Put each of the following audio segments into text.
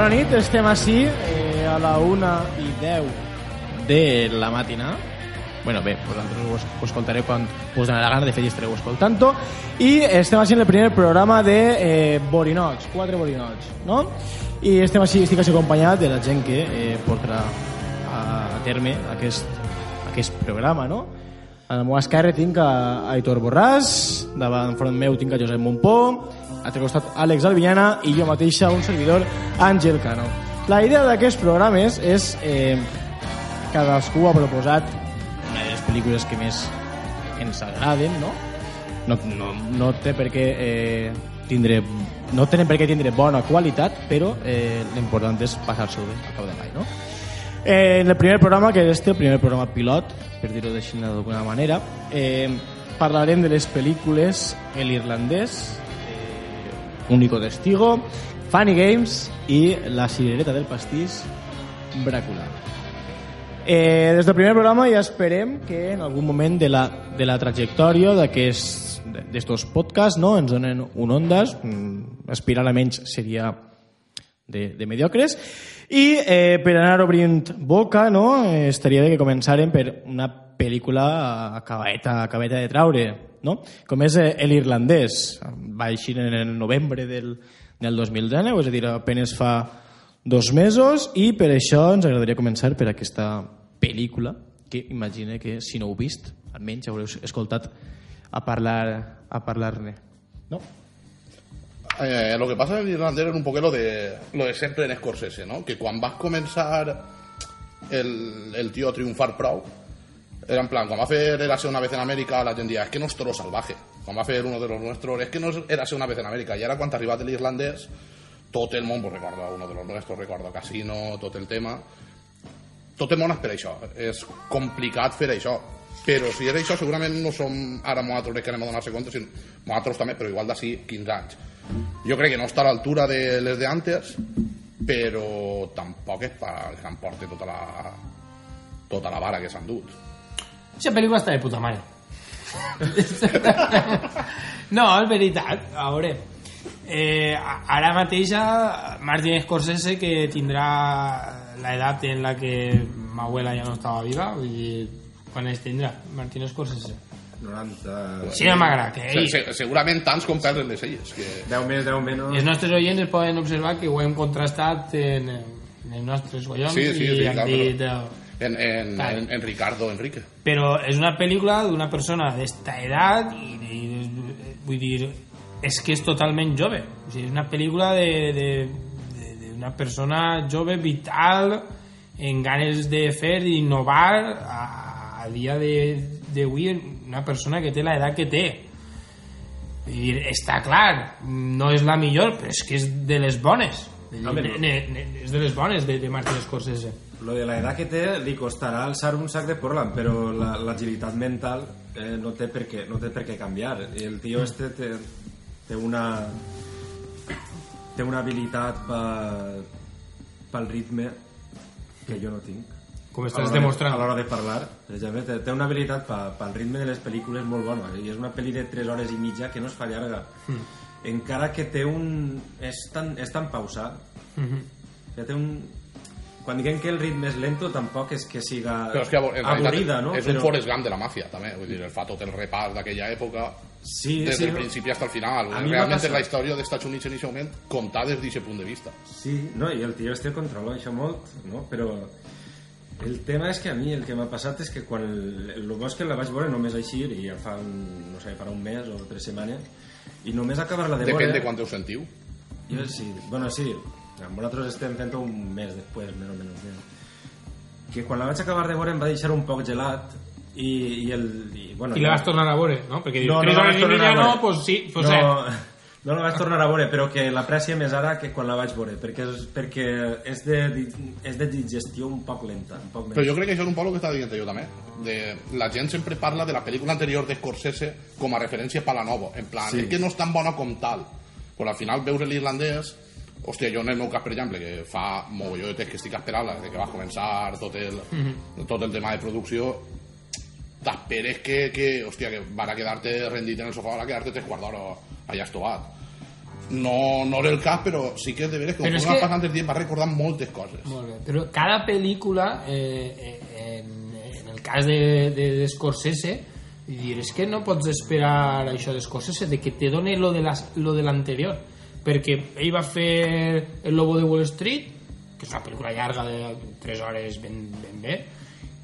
Bona nit, estem així eh, a la 1 i 10 de la matinà. Bueno, bé, vosaltres ho, ho escoltareu quan us donarà la gana, de fet estareu escoltant-ho. I estem així en el primer programa de eh, Borinots, quatre Borinots, no? I estem així, estic així acompanyat de la gent que eh, portarà a terme aquest, aquest programa, no? A la meva esquerra tinc a Aitor Borràs, davant front meu tinc a Josep Montpó, a l'altre costat Àlex Albinyana i jo mateixa, un servidor, Àngel Cano. La idea d'aquests programes és... Eh, cadascú ha proposat una de les pel·lícules que més ens agraden, no? No, no, no té per què eh, tindre no tenen per què tindre bona qualitat però eh, l'important és passar-s'ho bé al cap de l'any no? Eh, en el primer programa, que és este, el primer programa pilot, per dir-ho d'alguna manera, eh, parlarem de les pel·lícules El Irlandès, Único Testigo, Funny Games i La Cirereta del Pastís, Bràcula. Eh, des del primer programa ja esperem que en algun moment de la, de la trajectòria d'aquests podcasts no, ens donen un ondas, mm, aspirar a menys seria de, de mediocres i eh, per anar obrint boca no, eh, estaria bé que començarem per una pel·lícula acabeta, acabeta de traure no? com és eh, El Irlandès va eixir en el novembre del, del 2019 és a dir, apenes fa dos mesos i per això ens agradaria començar per aquesta pel·lícula que imagine que si no heu vist almenys haureu escoltat a parlar a parlar-ne no? Eh, lo que pasa en el irlandés es un poco lo de, lo de siempre en Scorsese, ¿no? Que cuando vas a comenzar el, el tío a triunfar prou, era en plan, cuando hacer Érase una vez en América, la gente decía, es que no es toro salvaje. Cuando hacer uno de los nuestros, es que no es Érase una vez en América. Y ahora cuando arriba del irlandés, tot el món, pues, uno de los nuestros, recorda Casino, tot el tema... Tot el món és per això. És complicat fer això. Però si és això, segurament no som ara nosaltres que anem a compte, sinó nosaltres també, però igual d'ací 15 anys. Jo crec que no està a l'altura de les de antes, però tampoc és per que emporti tota la, tota la vara que s'han dut. Aquesta pel·lícula està de puta mare. no, és veritat. A veure, eh, ara mateix Martin Scorsese que tindrà l'edat en la que ma abuela ja no estava viva, vull dir, quan es tindrà Martin Scorsese? 90... Sí, no m'agrada, que Se, ell, se, segurament tants com perden les elles. Que... 10 més, 10 menys... els nostres oients poden observar que ho hem contrastat en, en els nostres collons Sí, sí, i sí, han clar, dit... però- eh, En, en, en, en Ricardo Enrique. però és una pel·lícula d'una persona d'esta edat i, i, vull dir és que és totalment jove. O sigui, és una pel·lícula de, de, de, d'una persona jove vital en ganes de fer d'innovar a, a dia de- d'avui una persona que té l'edat que té. Dir, està clar no és la millor però és que és de les bones. Dir, no. ne, ne, és de les bones de, de Martin Scorsese Lo de la edad que té li costarà alçar un sac de Portland, però la- l'agilitat mental eh, no, té per què, no té per què canviar. El tio este té, té una té una habilitat pa, pel ritme que jo no tinc. com A estàs de- demostrant A l'hora de parlar, per exemple, té, té una habilitat pa, pel ritme de les pel·lícules molt bona. I és una pel·li de 3 hores i mitja que no es fa llarga. Encara que té un... És tan, és tan pausat Mhm. que té un... Quan diguem que el ritme és lento, tampoc és que siga Però és que en avorrida, no? és un Forrest Gump de la màfia, també. Vull dir, el fa tot el repàs d'aquella època Sí, des sí, del no? principi fins al final. A Realment és la història dels Estats Units en aquest moment comptada des d'aquest punt de vista. Sí, no, i el tio este controla això molt, no? Però el tema és que a mi el que m'ha passat és que quan el, el bo és que la vaig veure només així i ja fa un, no sé, farà un mes o tres setmanes i només acabar-la de Depèn veure... de quant ho sentiu. Jo sí, bueno, sí, nosaltres estem fent un mes després, més o menys. Ja. Que quan la vaig acabar de veure em va deixar un poc gelat i, i el... I, bueno, I la vas tornar a veure, no? Perquè dius, No, no tres hores i mitja a no, veure. pues sí, pues no, eh. no la vaig tornar a veure, però que l'aprecia més ara que quan la vaig veure, perquè és, perquè és, de, és de digestió un poc lenta, un poc Però més. jo crec que això és un poc el que està dient jo també. De, la gent sempre parla de la pel·lícula anterior de Scorsese com a referència per la nova. En plan, Sí. és que no és tan bona com tal. Però al final veure l'irlandès hòstia, jo en el meu cas, per exemple, que fa mogolló de temps que estic esperant des de que va començar tot el, tot el tema de producció, t'esperes que, que, hòstia, que van a quedar-te rendit en el sofà, van a quedar-te tres quarts d'hora allà estovat. no, no era el cas, però sí que de veres que conforme que- passant el temps va recordant moltes coses. Molt bé, però cada pel·lícula, eh, eh, en, en el cas de, de, de Scorsese, dir, és que no pots esperar això de Scorsese, de que te doni lo de las- lo de l'anterior. Perquè ell va fer El Lobo de Wall Street, que és una pel·lícula llarga de 3 hores ben, ben bé,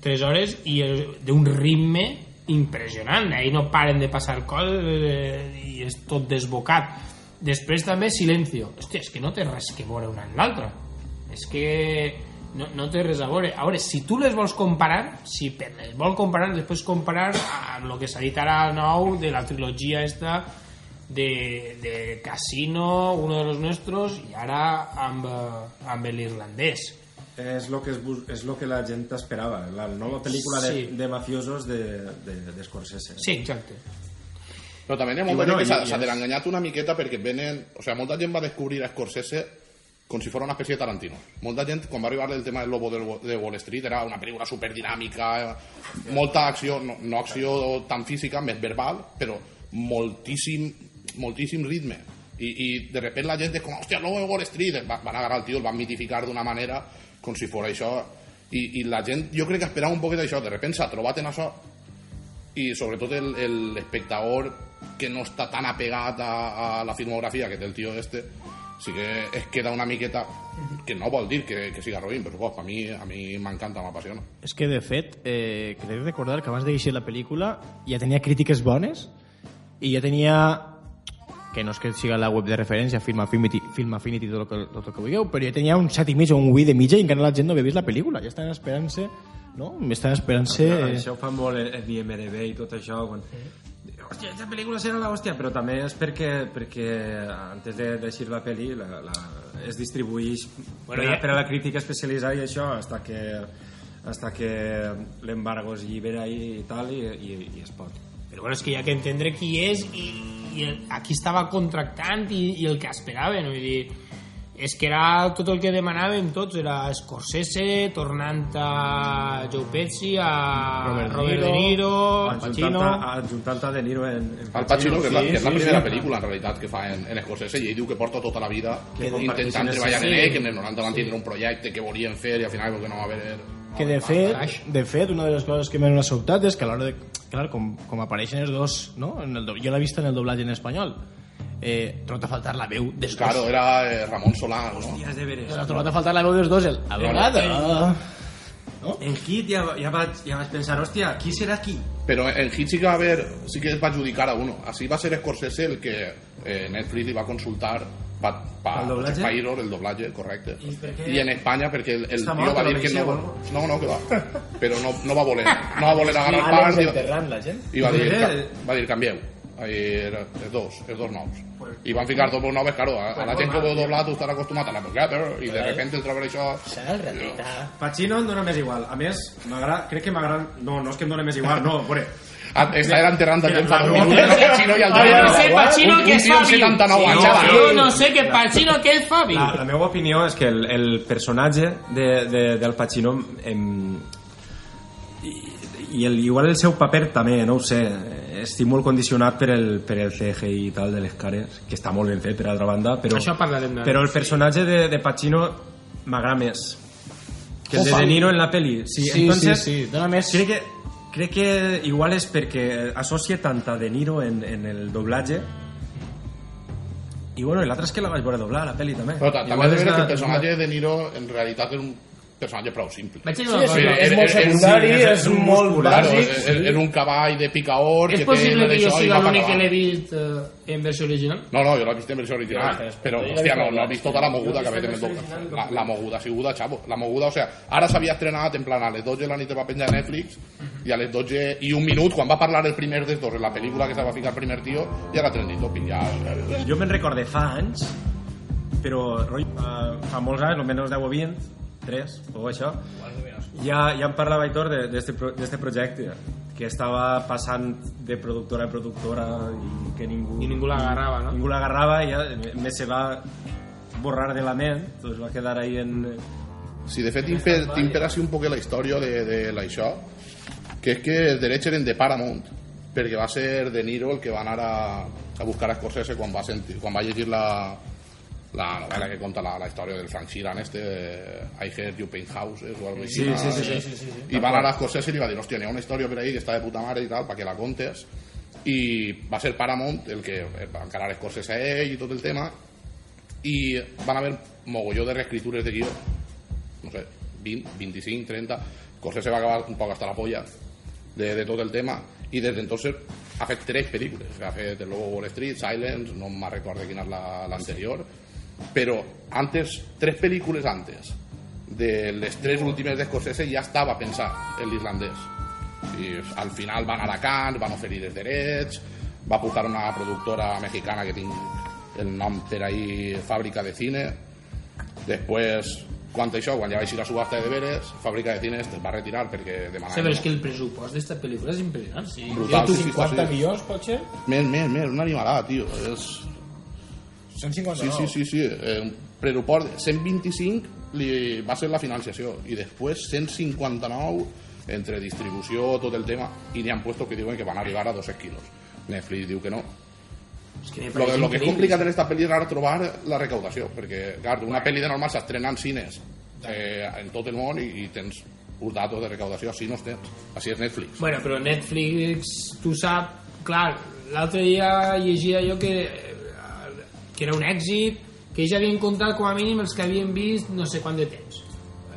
3 hores i d'un ritme impressionant. Ahí no paren de passar eh, i és tot desbocat. Després també Silencio. Hòstia, és que no té res que veure una amb l'altra. És que no, no té res a veure. A veure, si tu les vols comparar, si les vol comparar, després comparar amb el que s'ha dit ara nou de la trilogia esta de, de Casino, uno de los nuestros, i ara amb, eh, amb l'irlandès. És lo que, es, és lo que la gent esperava, la nova pel·lícula de, Sí. de mafiosos de, de, de Scorsese. Sí, exacte. Però també hi ha molta bueno, gent que s'ha i s'ha és- enganyat una miqueta perquè venen... O sigui, molta gent va descobrir a Scorsese com si fos una espècie de Tarantino. Molta gent, quan va arribar el tema del Lobo de Wall Street, era una pel·lícula superdinàmica, molta acció, no, no acció tan física, més verbal, però moltíssim, moltíssim ritme. I, i de repente la gent és com, hòstia, de Wall Street, va, van agarrar el tio, el van mitificar d'una manera com si fos això. I, I la gent, jo crec que esperava un poquet això, de repente s'ha trobat en això i sobretot el, el espectador que no està tan apegat a, a la filmografia que té el tio este sí que es queda una miqueta que no vol dir que, que siga roïn però a mi, a mi m'encanta, m'apassiona És que, de fet, eh, crec recordar que abans de llegir la pel·lícula ja tenia crítiques bones i ja tenia que no és que siga la web de referència Film Affinity, Film Affinity tot el que, tot el que vulgueu, però ja tenia un 7 i mig o un 8 de mitja i encara la gent no havia vist la pel·lícula ja estan esperant-se no? estan esperant-se Això ho fa molt en en IMDB i tot això. Quan... Hòstia, aquesta pel·lícula serà la hòstia, però també és perquè, perquè antes de deixir la pel·li la, la, es distribueix Bueno, per, ja- per a la crítica especialitzada i això hasta que hasta que l'embargo es llibera i, i tal i, i, i es pot. Però bueno, és que hi ha que entendre qui és i, i el, a qui estava contractant i, i el que esperaven. Vull dir, és que era tot el que demanàvem tots, era Scorsese, tornant a Joe Pesci, a Robert Robert, De De Niro, Al Pacino. a, adjuntant a De Niro en, en Al Pacino, que és la, sí, que és la sí, primera sí. pel·lícula en realitat que fa en, en Scorsese i ell diu que porta tota la vida Que intentant treballar en sí. ell, que en el 90 van tindre un projecte que volien fer i al final perquè no va haver que de fet, de fet, una de les coses que m'han sobtat és que a l'hora de... Clar, com, com apareixen els dos, no? En el, do- jo l'he vist en el doblatge en espanyol. Eh, trobat a faltar la veu dels dos. Claro, era eh, Ramon Solà, no? Hòstia, és de veres. Ha trobat a faltar la veu dels dos, el abogat. Ah. En Hit ja, ja, vaig, ja vaig pensar, hòstia, qui serà qui? Però en Hit sí que va haver, sí que es va adjudicar a uno. Así va ser Scorsese el que eh, Netflix li va consultar pa, pa, ¿El doblaje? pa Iroh, el doblaje, correcte. I per què? I en Espanya perquè el, el tio va dir que no... no? No, que va. Però no, no va voler. No va voler agarrar Àlex part i, enterrant la gent. i va dir, Eh. va dir canvieu. Ahí era, els dos, els dos nous. I van ficar dos nous, claro, a, a la gent que ho veu doblat tu estàs acostumat a la Together i de repente el trobar això... Serà el rateta. Pacino em dóna més igual. A més, m'agrada, crec que m'agrada... No, no és que em dóna més igual, no, veure. Està enterrant a gent fa dos minuts el Pacino i el Yo no sé. Pacino Un- que un tio amb Fabi. 79 anys, Yo chaval. no sé que Pacino que es Fabi. La, la meva opinió és que el, el personatge de, de, del Pacino em, i, i el, igual el seu paper també, no ho sé estic molt condicionat per el, per el CGI i tal de les cares, que està molt ben fet per altra banda, però, Això parlarem però el personatge de, de Pacino m'agrada més que el de. De Niro en la peli sí, Sí, entonces, sí, sí, dona més... crec que, crec que igual és perquè associa tant a De Niro en, en el doblatge. I bueno, l'altre és que la vaig veure doblar a la peli també. Però ta- també una- que el personatge de De Niro en realitat és un personatge prou simple. Vaig Sí, sí, és molt secundari, sí, és- és és molt bàsic. és, és un cavall de picaor És que possible que jo siga l'únic que l'he vist eh, en versió original? No, no, jo l'he vist en versió original, Ah, però, hòstia, no, no he vist tota la moguda que el doble. La, la moguda ha sigut, xavo. La moguda, o sea, ara s'havia estrenat en plan a les 12 de la nit va penjar Netflix i a les 12 i un minut, quan va parlar el primer dels dos en la pel·lícula que se va ficar el primer tio, ja era trending topic, ja... jo me'n recorde fa anys però rotllo, fa, fa molts anys, almenys 10 o 20 3 o això ja, ja em parlava Aitor d'este pro, d'este projecte que estava passant de productora a productora i que ningú I ningú l'agarrava, no? ningú l'agarrava i ja més se va borrar de la ment doncs va quedar ahí en Sí, de fet, t'imper- t'impera així un poc la història de, de l'això, que és que els drets eren de Paramount, perquè va ser De Niro el que va anar a, a buscar a Scorsese quan va, sentir, quan va llegir la, la novel·la que conta la, la història del Frank Sheeran este, eh, I Heard You Paint Houses o algo així. Sí, sí, sí, Ah, sí, sí, sí. I va anar a Scorsese i li va dir, hòstia, n'hi ha una història per ahí que està de puta mare i tal, perquè la contes. I va ser Paramount el que va encarar Scorsese a ell i tot el tema i van haver mogolló de reescritures de guió no sé, 20, 25, 30 Scorsese va acabar un poc hasta la polla de, de tot el tema i des d'entonces ha fet tres pel·lícules ha fet el Lobo Wall Street, Silence no me'n recordo quina és la- l'anterior però antes, tres pel·lícules antes de les tres últimes de Scorsese ja estava pensat en l'irlandès i al final van a Cannes van oferir els drets va portar una productora mexicana que tinc el nom per ahí Fàbrica de Cine després quan això, quan ja va eixir la subhasta de deberes Fàbrica de Cine es va retirar perquè demanava és que el pressupost d'esta pel·lícula és impressionant. Sí. Brutal, tu sí, sí, 50 sí. milions, pot ser? més, més, més, una animalada, tio és... 150 Sí, sí, sí, sí. Eh, de 125 li va ser la financiació. I després 159 entre distribució, tot el tema i n'hi han puesto que diuen que van arribar a 200 quilos. Netflix diu que no. És que lo, lo que és complicat en esta pel·li és ara trobar la recaudació perquè clar, una pel·li de normal s'estrena en cines eh, en tot el món i, i tens uns datos de recaudació així no els tens. Així és Netflix. Bueno, però Netflix, tu sap, clar, l'altre dia llegia jo que, que era un èxit, que ells havien comptat com a mínim els que havien vist no sé quant de temps.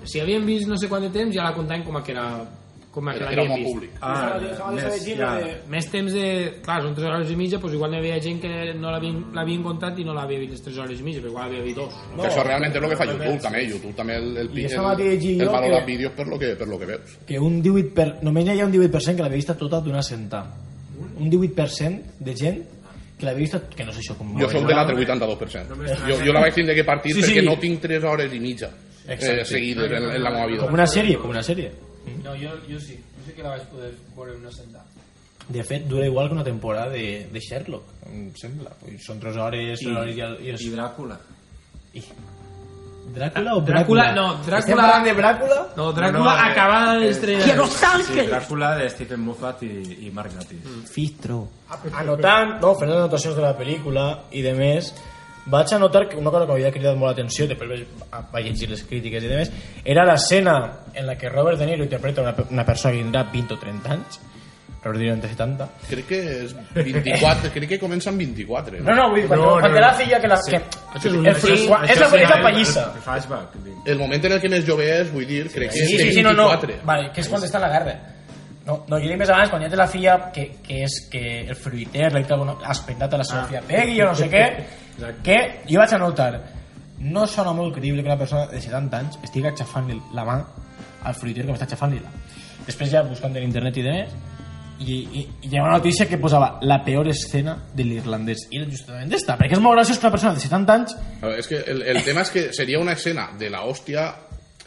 Si havien vist no sé quant de temps, ja la comptaven com a que era com a que era, era l'havien molt vist. públic Ah, més, ja. Més temps de... Clar, són 3 hores i mitja, doncs igual n'hi havia gent que no l'havien comptat i no l'havia vist les 3 hores i mitja, però igual havia vist dos. No? que això realment és el que fa YouTube també YouTube també el, el, el, el, el valor que- vídeos per lo que, per lo que veus Que un 18%, per... només hi ha un 18% que l'havia vista tota d'una sentada. Un 18% de gent que l'havia vista, que no sé això com... jo sóc de l'altre 82% jo, jo la vaig tindre que partir Sí, sí, perquè no tinc 3 hores i mitja eh, Exacte. seguides en, en la meva vida Com una sèrie, com una sèrie. No, jo, jo sí. Jo sí que la vaig poder veure una sentada. De fet, dura igual que una temporada de, de Sherlock, em sembla. Són 3 hores, 3 hores i, el, i, els, I Dràcula. i... Dràcula o Dràcula, Bràcula? no, Dràcula- Estem parlant de Bràcula? No, Dràcula No, no, eh, acabada d'estrenar. Sí, Dràcula de Stephen Moffat i, i Mark Gatiss. Fistro. Anotant, no, fent les anotacions de la pel·lícula i de més, vaig anotar que una cosa que m'havia cridat molt l'atenció, després vaig, vaig llegir les crítiques i de més, era l'escena en la que Robert De Niro interpreta una, una persona que tindrà 20 o 30 anys, Niro entre 70. crec que és 24 crec que comença amb 24 No, no, vull dir, quan, No, quan no, té no. la filla que la... Que, Això és un- el, això és, la, és la pallissa. El flashback. el moment en el que més jove és vull dir, crec que Sí, és sí, sí, no, no. 24 Vale, que és quan està la guerra. No, no, jo dic més abans, quan ja té la filla, que, que és que el fruiter, l'ha pendat a la seva filla Peggy o no sé què, que jo vaig anotar, no sona molt creïble que una persona de 70 anys estigui aixafant-li la mà al fruiter com està aixafant-li-la. Després ja buscant en internet i demés, i, i, i hi ha una notícia que posava la peor escena de l'irlandès. I era justament esta, perquè és molt graciós que una persona de 70 anys veure, és que el, el tema és que seria una escena de la hòstia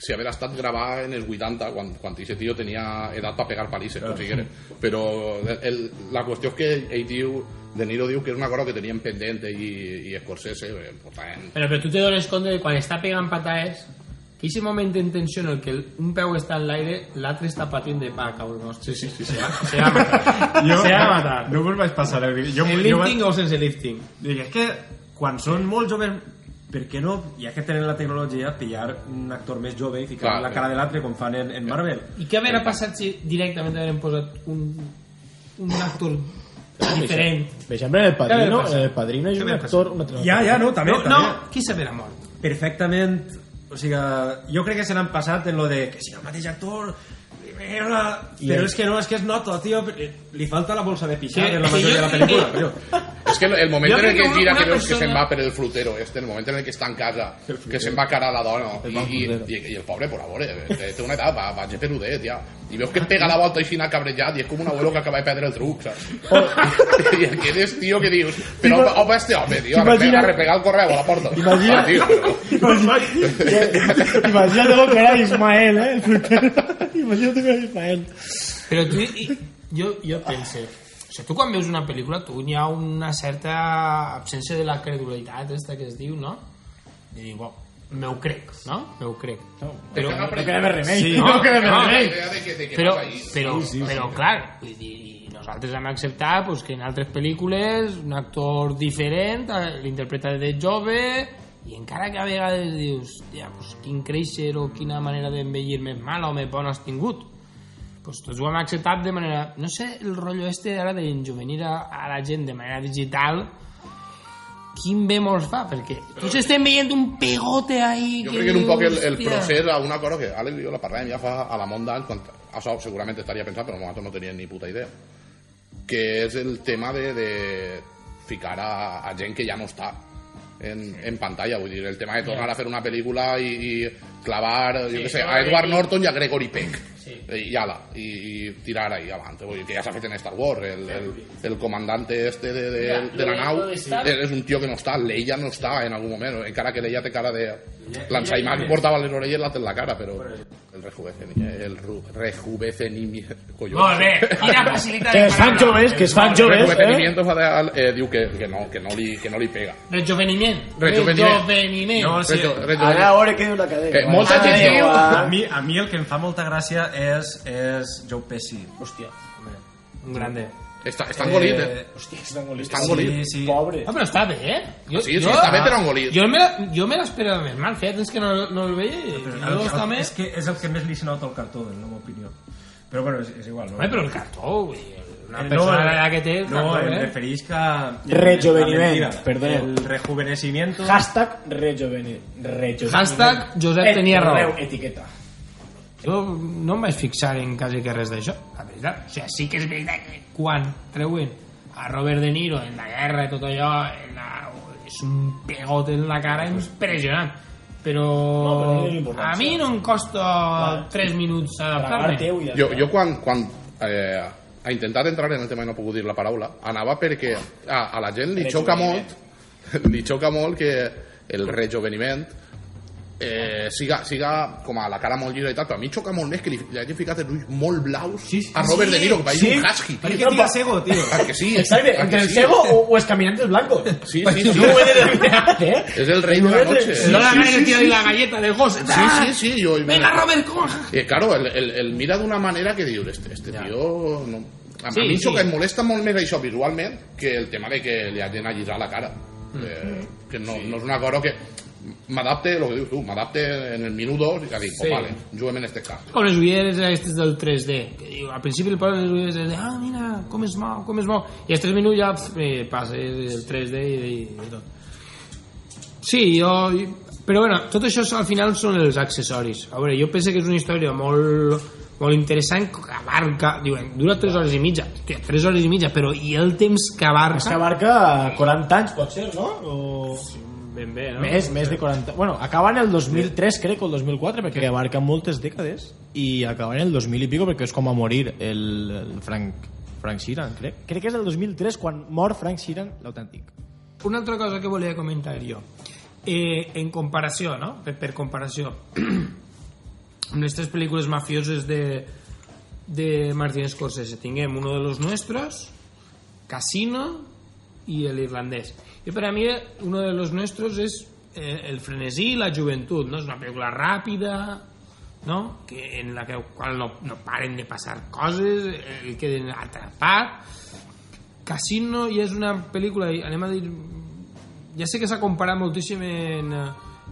si haver estat gravada en els 80 quan, quan aquest tio tenia edat per pegar palisses com siguera. però el, el, la qüestió és que ell diu De Niro diu que és una cosa que tenien pendent i, i Scorsese eh, per tant, Però, però tu te dones compte que quan està pegant patades que aquest moment de tensió en el que el- un peu està en l'aire, l'altre està patint de pa, cabrón. Sí, sí, sí. Se va, se va a matar. Jo se va a matar. no me'l vaig passar. eh? Jo, jo lifting o sense lifting? Dic, és que quan són molt joves per què no, ja que tenen la tecnologia, pillar un actor més jove i ficar Clar, la cara de l'altre com fan en, en Marvel? I què haurà passat si directament hagueren posat un, un actor diferent? per exemple el Padrino, el Padrino és un actor un altre Ja, ja, no, també. No, també. no, qui s'haurà mort? perfectament o sigui, jo crec que se n'han passat en lo de que si el mateix actor però el- és que no, és que es nota, tio. Li falta la bolsa de pixar Que- en la que majoria jo de la que- pel·lícula però... és que el, moment en el que que gira que veus que persona- se'n va per el frutero este, el moment en el que està en casa que se'n va a cara a la dona. I, i, i, i el pobre, por favor, eh, té una edat, va, va peludet ja i veus que et pega la volta així anar cabrejat i és com un abuelo que acaba de perdre el truc saps? i aquest és tio que dius però T'ima- home este home, tio, a t'imagina- replegar, a replegar el correu a la porta T'imagina- ah, tio, però... Imagínate que era Ismael, eh? Imagínate que era Ismael. Però tu, i, jo, jo pense, o sigui, tu quan veus una pel·lícula, tu hi ha una certa absència de la credibilitat, esta que es diu, no? I dic, bueno, M'ho crec, no? M'ho crec. Però, No queda més remei. Sí. no queda més No. remei. que però, vas ahí. però, però clar, vull dir, i nosaltres hem acceptat pues, que en altres pel·lícules un actor diferent eh, l'interpreta de jove i encara que a vegades dius ja, pues, quin créixer o quina manera d'envellir més mala o més bona has tingut pues tots ho hem acceptat de manera no sé el rotllo este ara d'enjovenir a, a la gent de manera digital quin bé mos fa perquè tots estem veient un pegote ahí Jo crec que era un poc el, el procés a una cosa que Àlex i jo la parlàvem ja fa a la món d'anys, quan això segurament estaria pensant, però nosaltres no teníem ni puta idea, que és el tema de, de ficar a, a gent que ja no està en, en pantalla, vull dir, el tema de tornar a fer una pel·lícula i, i clavar, jo què sé, a Edward Norton i a Gregory Peck, i ala, i, i tirar ahí avant, vull dir, que ja s'ha fet en Star Wars, el, el, el comandante este de, de, de la nau és un tio que no està, Leia no està en algun moment, encara que Leia té cara de... L'ensaïmà que portava les orelles la té en la cara, però el rejuvecenimiento, el collons. molt bé, quina facilitat Que es fan joves, que es fan El joves, eh? rejuvenecimiento fatal, eh, diu que, que no, que no li, que no li pega. Rejuveniment. Rejuveniment. Rejuveniment. No, sí, Rejo- Ara rejuvenecimiento. ara que diu la cadena. Eh, molta gent diu- a mi, a mi el que em fa molta gràcia és, és Joe Pesci. Hòstia. Un grande. Està, està engolit, eh? Hòstia, és engolit. Està engolit. Sí, sí. Pobre. Ah, però està bé, eh? Jo, Sí, sí, està bé, però engolit. Jo me, jo me l'esperava més mal, feia temps que no, no el veia i Però jo el- està el- més... és que és el que més li se nota al cartó, en la meva opinió. Però bueno, és, és igual, no? Home, però el cartó, vull dir, una Eh, persona no, de l'edat que té... el No, cartó, em eh? referís que... Rejuveniment, la mentida, perdoneu. El rejuvenecimiento... Hashtag rejuvenir. Rejuveniment. Hashtag Josep tenia raó. perdoneu, etiqueta. Jo no em vaig fixar en quasi que res d'això, la veritat. O sigui, sí que és veritat que quan treuen a Robert De Niro en la guerra i tot allò, en la... és un pegot en la cara impressionant. Però, No, però no a mi no em costa 3 minuts adaptar-me. Jo, jo quan, quan eh, ha intentat entrar en el tema i no he pogut dir la paraula, anava perquè a, a la gent li xoca molt li xoca molt que el rejoveniment eh, siga, siga com a la cara molt llisa i tal, però a mi xoca molt més que li, li hagin ficat els ulls molt blaus Sí, sí, a Robert sí, De Niro, que pareix sí. un husky. Per què tira cego, tio? Perquè sí. Exacte, entre el sí. cego o, o els caminantes blancos. Sí, sí, sí. No ho he de veritat, eh? És el rei de la noche. No la gana que tira la galleta del gos. Sí, sí, sí. Yo, Venga, Robert, coja. Eh, claro, el, el, el mira d'una manera que diu, este, este tio... No... A, Sí, a mi sí. que em molesta molt més això visualment que el tema de que li hagin allisat la cara. Mm. Eh, que no, no és una cosa que m'adapte, el que dius tu, m'adapte en el minut 2 i que dic, Sí. pues vale, juguem en este cas. Com les ulleres aquestes del 3D, que diu, al principi li posen les ulleres de, ah, mira, com es mou, com es mou, i als 3 minuts ja eh, passa el 3D i, i, i tot. Sí, jo... Però bueno, tot això al final són els accessoris. A veure, jo penso que és una història molt, molt interessant que abarca, diuen, dura 3 hores i mitja. Hòstia, 3 hores i mitja, però i el temps que abarca... És que abarca 40 anys, pot ser, no? O... Ben bé, no? Més, més de 40... Bueno, acaba en el 2003, crec, o el 2004, perquè abarca moltes dècades, i acaba en el 2000 i pico, perquè és com a morir el, el Frank, Frank Sheeran, crec. Crec que és el 2003 quan mor Frank Sheeran, l'autèntic. Una altra cosa que volia comentar jo. Eh, en comparació, no? Per, per comparació amb les tres pel·lícules mafioses de, de Martin Scorsese tinguem uno de los nuestros Casino i el irlandès i per a mi uno de los nuestros és eh, el frenesí i la joventut no? és una pel·lícula ràpida no? que, en la que, qual no, no paren de passar coses eh, queden atrapat Casino ja és una pel·lícula anem a dir ja sé que s'ha comparat moltíssim en, eh,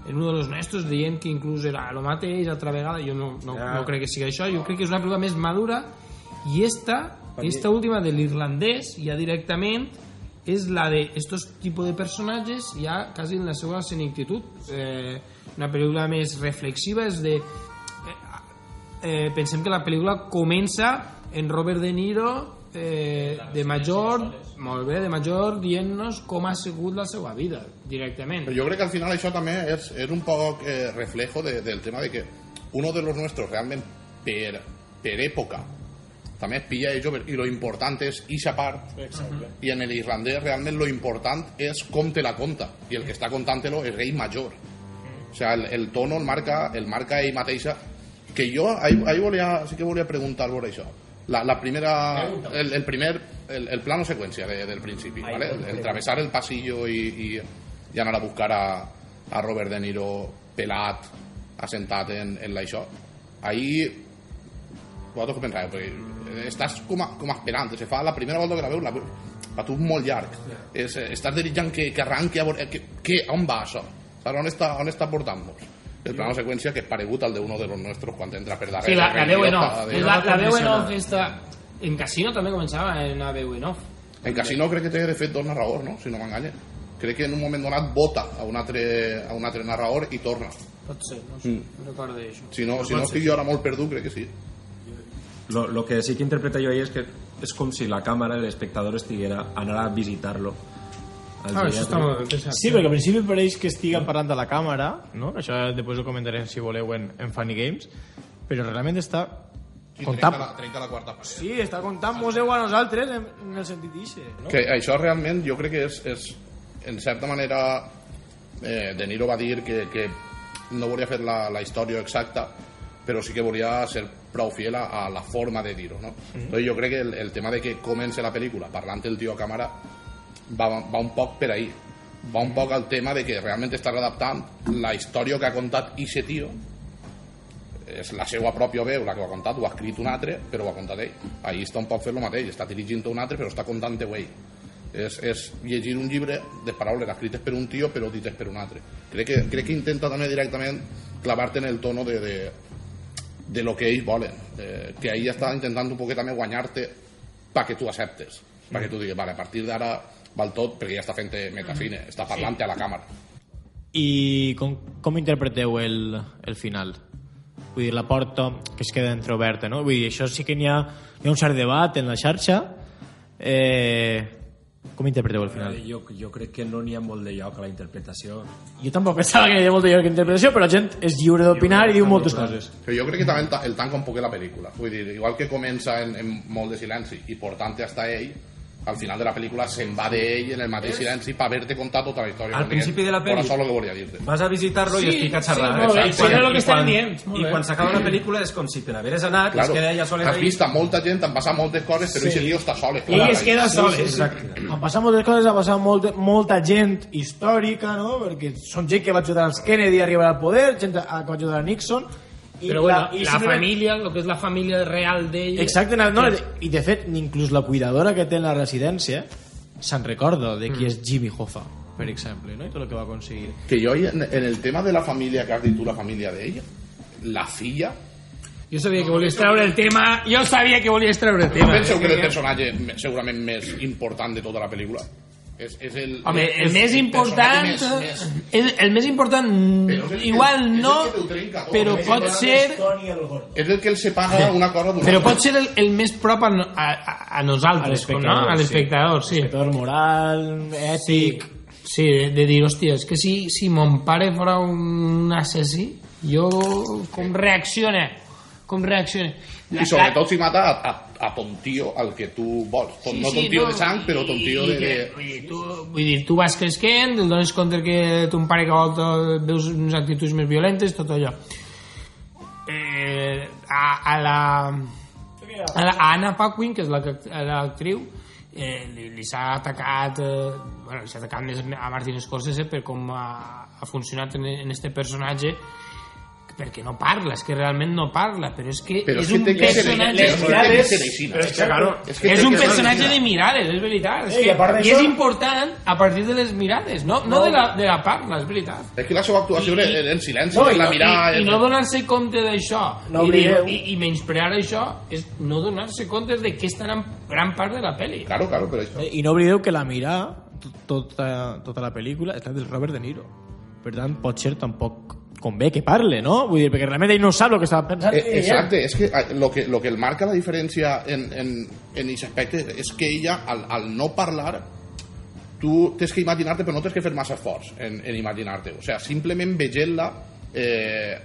en uno de los nostres dient que inclús era el mateix altra vegada. Jo no, no, no crec que sigui això. Jo crec que és una pel·lícula més madura. I esta, esta última de l'irlandès ja directament és la de estos tipus de personatges ja quasi en la seva senectitud eh, una pel·lícula més reflexiva és de eh, eh, pensem que la pel·lícula comença en Robert De Niro eh, de major molt bé, de major dient-nos com ha sigut la seva vida directament. Pero yo creo que al final eso también es, es un poco eh, reflejo de- del tema de que uno de los nuestros realmente per, per época también es pilla y Jover y lo importante es esa part. Y en el irlandés realmente lo importante es com te la conta. Y el que está contándolo es rey mayor o sea el, el tono el marca el marca ell mateixa. Que jo ahí, ahí volia, sí que volia preguntar por això. La, la primera el, el primer el, el plano secuencia de- del principi ¿vale? el, el atravesar el pasillo y, y, y anar a buscar a, a Robert De Niro pelat assentat en, en l'això. Ahir vosaltres què penseu? Perquè estàs com, a, com esperant se fa la primera volta que la veus la per tu és molt llarg és, eh, estàs desitjant que, que arranqui a veure, que, que, on va això? Saps on està, on està portant-nos? el plano seqüència que és paregut al de uno de los nuestros quan entra per darrere Sí, la, la veu en off. de- La, la veu en off està... En Casino també començava en una veu en off. En Casino crec que té de fet dos narradors, no? Si no m'enganya. Crec que en un moment donat vota a un altre, a un altre narrador i torna. Pot ser, no sé. No recordo d'això. Si no, si no estic jo ara molt perdut, crec que sí. Lo, lo que sí que interpreta jo ahí és que és com si la càmera, l'espectador estiguera anar a visitar-lo. al Ah, això geriàtric. està molt interessant. Sí, perquè al principi pareix que estiguen parlant de la càmera, no? Això després ho comentaré si voleu en, en Funny Games, però realment està Sí, comptant... trenca, la, trenca la quarta paret. Sí, està comptant-nos-ho a nosaltres en, en el sentit d'eixe, no? Que això realment jo crec que és, és en certa manera eh, De Niro va dir que, que no volia fer la, la història exacta però sí que volia ser prou fiel a, a la forma de dir-ho no? Entonces, jo crec que el, el tema de que comença la pel·lícula parlant el tio a càmera va, va un poc per ahí. Va un poc al tema de que realment està redactant la història que ha contat ixe tio és la seva pròpia veu la que ho ha contat, ho ha escrit un altre però ho ha contat ell, ahí està un poc fent el mateix està dirigint un altre però està contant-ho ell és, és llegir un llibre de paraules escrites per un tio però dites per un altre. Crec que, crec que intenta també directament clavar-te en el tono de, de, de lo que ells volen de, que ahir està intentant un poquet també guanyar-te perquè tu acceptes perquè tu digues, vale, a partir d'ara val tot perquè ja està fent metacine està parlant a la càmera I com, com interpreteu el, el final? Vull dir, la porta que es queda entreoberta, no? Vull dir, això sí que n'hi ha, hi ha un cert debat en la xarxa. Eh, com interpreteu el final? Eh, Jo, jo crec que no n'hi ha molt de lloc a la interpretació. Jo tampoc pensava que hi havia molta lloc d'interpretació, però la gent és lliure d'opinar i diu moltes coses. Però jo crec que també el, el tanca un poc la pel·lícula. Vull dir, igual que comença en, en molt de silenci i portant hasta ell, al final de la pel·lícula se'n va d'ell en el mateix silenci per haver-te contat tota la història. Al principi de la pel·li- això el que volia dir-te. Vas a visitar-lo Sí, i es fica a sí, xerrar. molt bé, I sí, era el que estan quan- dient, molt I bé. quan s'acaba la pel·lícula és com si te n'hagueres anat i es Claro, queda ella sola has vist a molta gent, han passat moltes coses, però ese tio està sol. és I es queda sol. Exacte. Han passat moltes coses, ha passat molta, molta gent històrica, no? Perquè són gent que va ajudar als Kennedy a arribar al poder, gent que va ajudar a Nixon... I Però bueno, la, i la simplement- família, el que és la família real d'ell... Exacte, no, no, i de fet, inclús la cuidadora que té en la residència se'n recorda de qui és Jimmy Hoffa, per exemple, no? i tot el que va aconseguir. Que jo, en, en el tema de la família que has dit tu, la família d'ell, la filla, Jo sabia que volies treure el tema... Jo sabia que volies treure el no tema. penseu que és el personatge me- segurament més important de tota la pel·lícula? És, és el, Home, el és més important... Més, més, És el més important... És el Igual el no, trenca tot. però pot ser... és el que el separa una cosa d'una Però altra. pot ser el, el més prop a, a, a, nosaltres, A no? A l'espectador, sí. Espectador moral, ètic... Sí, de, de dir, hòstia, és que si, si mon pare fora un assassí, jo com reaccione? Com reaccione? I sobretot si mata a, a, a ton tio al que tu vols. Ton, no ton tio de sang, però ton tio de... de... Vull dir, tu, vull dir, tu vas creixent, et dones compte que ton pare que volta veus unes actituds més violentes, tot allò. Eh, a, a la... A, la, a Anna Paquin, que és la que- l'actriu, eh, li, li s'ha atacat eh, bueno, li s'ha atacat més a Martin Scorsese per com ha, ha funcionat en, en este personatge perquè no parla, és que realment no parla però és que Però és és que un personatge les mirades- Però és que, claro, és que és un personatge de mirades, és veritat. És Ei, que, I d'això- és important a partir de les mirades, no, no, de, la, de la parla, és veritat. És que la seva actuació I- en, en silenci, No, en i, la mirada... i, i no donar-se compte d'això No i, i, i menysprear això és no donar-se compte de què estan en gran part de la pel·li. Claro, claro, però això... Eh, I no oblideu que la mirada, tot- tota, tota la pel·lícula, és la del Robert De Niro. Per tant, pot ser tampoc convé que parle, no? Vull dir, perquè realment ell no sap el que estava pensant. Eh, exacte, és que eh, lo que, lo que el marca la diferència en, en, en aquest aspecte és que ella, al, al no parlar, tu tens que imaginar-te, però no tens que fer massa esforç en, en imaginar-te. O sea, simplement veient-la, eh,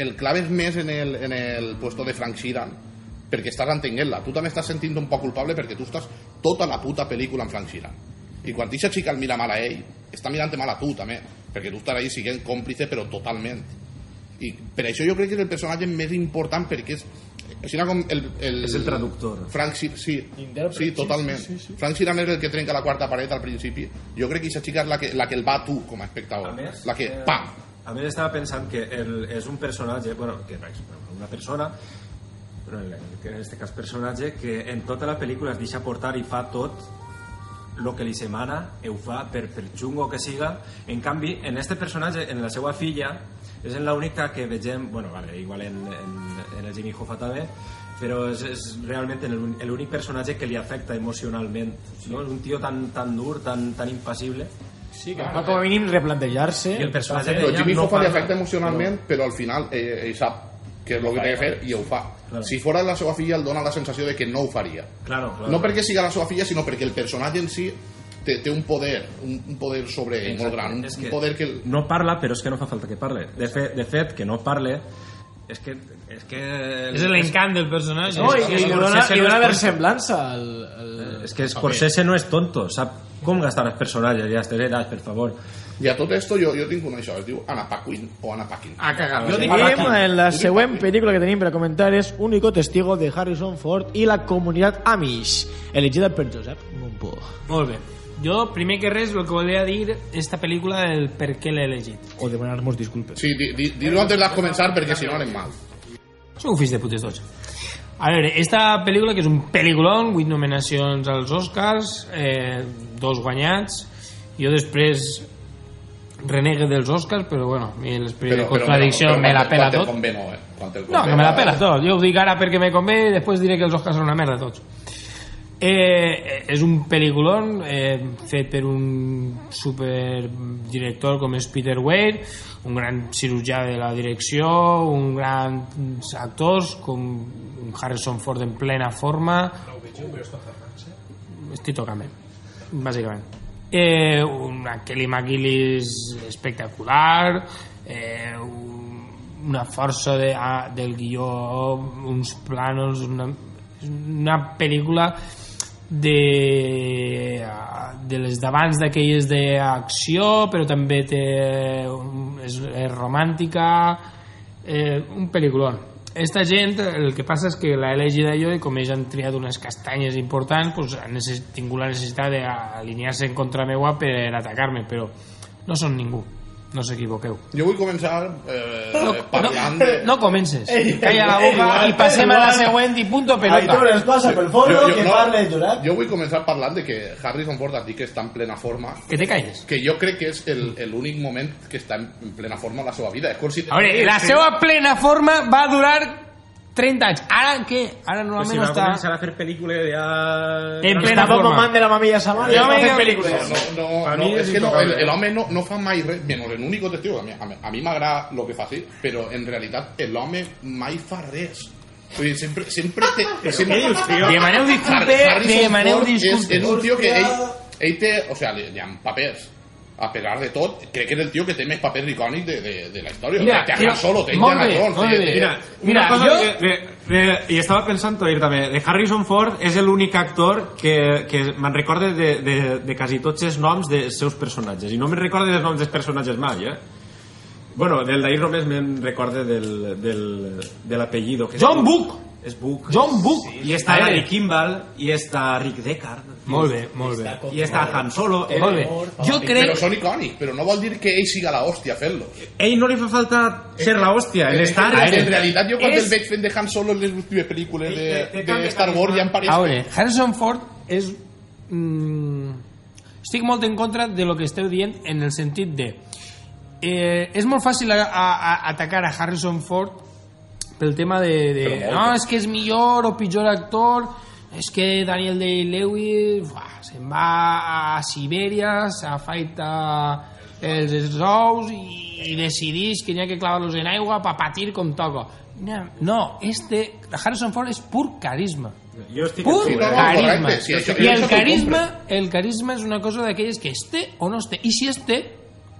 el clave és més en el, en el puesto de Frank Sheeran, perquè estàs entenent-la. Tu també estàs sentint un poc culpable perquè tu estàs tota la puta pel·lícula en Frank Sheeran. I quan aquesta xica el mira mal a ell, està mirant mal a tu també, perquè tu estàs ahí siguent còmplice però totalment. I per això jo crec que és el personatge més important perquè és així com el, el, És el traductor. Frank sí, sí, sí, totalment. sí, sí, sí. Frank Sheeran és el que trenca la quarta paret al principi. Jo crec que aquesta xica és la que, la que el va a tu com a espectador. A més, la que, eh, pam, A més estava pensant que el, és un personatge, bueno, que és una persona, però en aquest cas personatge, que en tota la pel·lícula es deixa portar i fa tot el que li semana, ho fa per, per xungo que siga. En canvi, en este personatge, en la seva filla, és en l'única que vegem, bueno, vale, igual en, en, en el Jimmy Hoffa també, però és, és realment el- l'únic personatge que li afecta emocionalment. No? És un tio tan, tan dur, tan, tan impassible. Sí, que fa com a mínim replantejar-se. El personatge d'ella Jimmy no Hoffa li afecta emocionalment, però al final eh, ell sap què és el que té que fer i ho fa. Claro. Si fora la seva filla, el dona la sensació de que no ho faria. Claro, claro. No perquè siga la seva filla, sinó perquè el personatge en si té, té un poder, un, un poder sobre ell molt gran, un, És un que poder que... El, no parla, però és que no fa falta que parle. De, fe, de fet, que no parle és que... És, que, És l'encant del personatge. No, i, i, dona, no dona versemblança al, al... és que Scorsese no és tonto, sap com gastar els personatges i edats, per favor. I a tot esto jo, jo tinc una això, es diu Anna Paquin o Anna Paquin. A cagar. Jo diríem en la següent pel·lícula que tenim per a comentar és Único testigo de Harrison Ford i la comunitat Amish, elegida per Josep Montpó. Molt bé. Jo, primer que res, el que volia dir esta pel·lícula el per què l'he elegit. O demanar-nos disculpes. Sí, di- di- dir-ho antes de començar perquè si no anem mal. Sou fills de putes tots. A veure, esta pel·lícula, que és un pel·lículon, 8 nominacions als Oscars, eh, dos guanyats, jo després renegue dels Oscars, però bueno, mi l'esperit de contradicció me la pela tot. Convé, no, eh? Te No, convé, que me la eh? pela tot. Jo ho dic ara perquè me convé i després diré que els Oscars són una merda tots. Eh, és un pel·lículon eh, fet per un superdirector com és Peter Weir, un gran cirurgià de la direcció, un gran actors com Harrison Ford en plena forma. Estic tocant bàsicament. Eh, una Kelly McGillis espectacular, eh, un- una força de, a, del guió, uns planos, una, una pel·lícula de, de les d'abans d'aquelles d'acció, però també té, un- és, és romàntica, eh, un pel·lículon. Esta gent, el que passa és que l'ha elegida jo i com ells han triat unes castanyes importants, pues, han tingut la necessitat d'alinear-se en contra meua per atacar-me, però no són ningú, no s'equivoqueu. Jo vull començar eh, No, parlant no, de... no comences, calla la boca i passem a la següent i punto pelota. es passa pel forro que parle Josep. jo vull començar parlant de que Harrison Ford has dit que està en plena forma Que te calles. que jo crec que és el- l'únic moment que està en plena forma a la seva vida. És com si... A veure, la seva plena forma va durar 30 anys. Ara què? Ara normalment si no va està... començar a fer pel·lícules ja... En plena forma. mamant de la mamilla Samaria. No, no, A no, mi és és que no, el, el home no, no fa mai res, menys el únic testigo, a mi, a mi, m'agrada el que fa, sí, però en realitat l'home mai fa res. Vull dir, sempre, sempre té... Sempre, Demaneu disculpe, Harrison demaneu Ford és, disculpe. és un tio que ell, ell té, o sea, li, hi ha papers a pesar de tot, crec que és el tio que té més papers icònics de, de, de la història. Mira, té mira, Solo, té Indiana Jones, molt té- bé. Mira, Mira, cosa jo- que, de, de, i estava pensant ahir també, de Harrison Ford és l'únic actor que, que me'n recorde de, de, de quasi tots els noms dels seus personatges, i no me'n recorde dels noms dels personatges mai, eh? Bueno, del d'ahir només me'n recorde del, del, de l'apellido. John Book. És Book. John Book. I està. Larry Kimball, i està Rick Deckard, Molt bé, molt bé. i està Han Solo. Eh, Molt bé. Jo Però crec... són icònics, però no vol dir que ell siga la hòstia fent-los. Ell no li fa falta ser la hòstia, el estar... En, en realitat, jo quan és- el veig fent de Han Solo en les últimes pel·lícules de, de Star Wars ja em pareix A veure, Harrison Ford és... Mm, estic molt en contra de lo que esteu dient en el sentit de... Eh, és molt fàcil a, a, a atacar a Harrison Ford pel tema de, de no, és que és millor o pitjor actor és que Daniel Day-Lewis se'n va a Sibèria s'afaita els ous i, i decidís que n'hi ha que clavar-los en aigua per patir com toca no, no este Harrison Ford és pur carisma. Jo estic pur Sí, carisma. sí, això- i el carisma el carisma és una cosa d'aquelles que es té o no es té. I si es té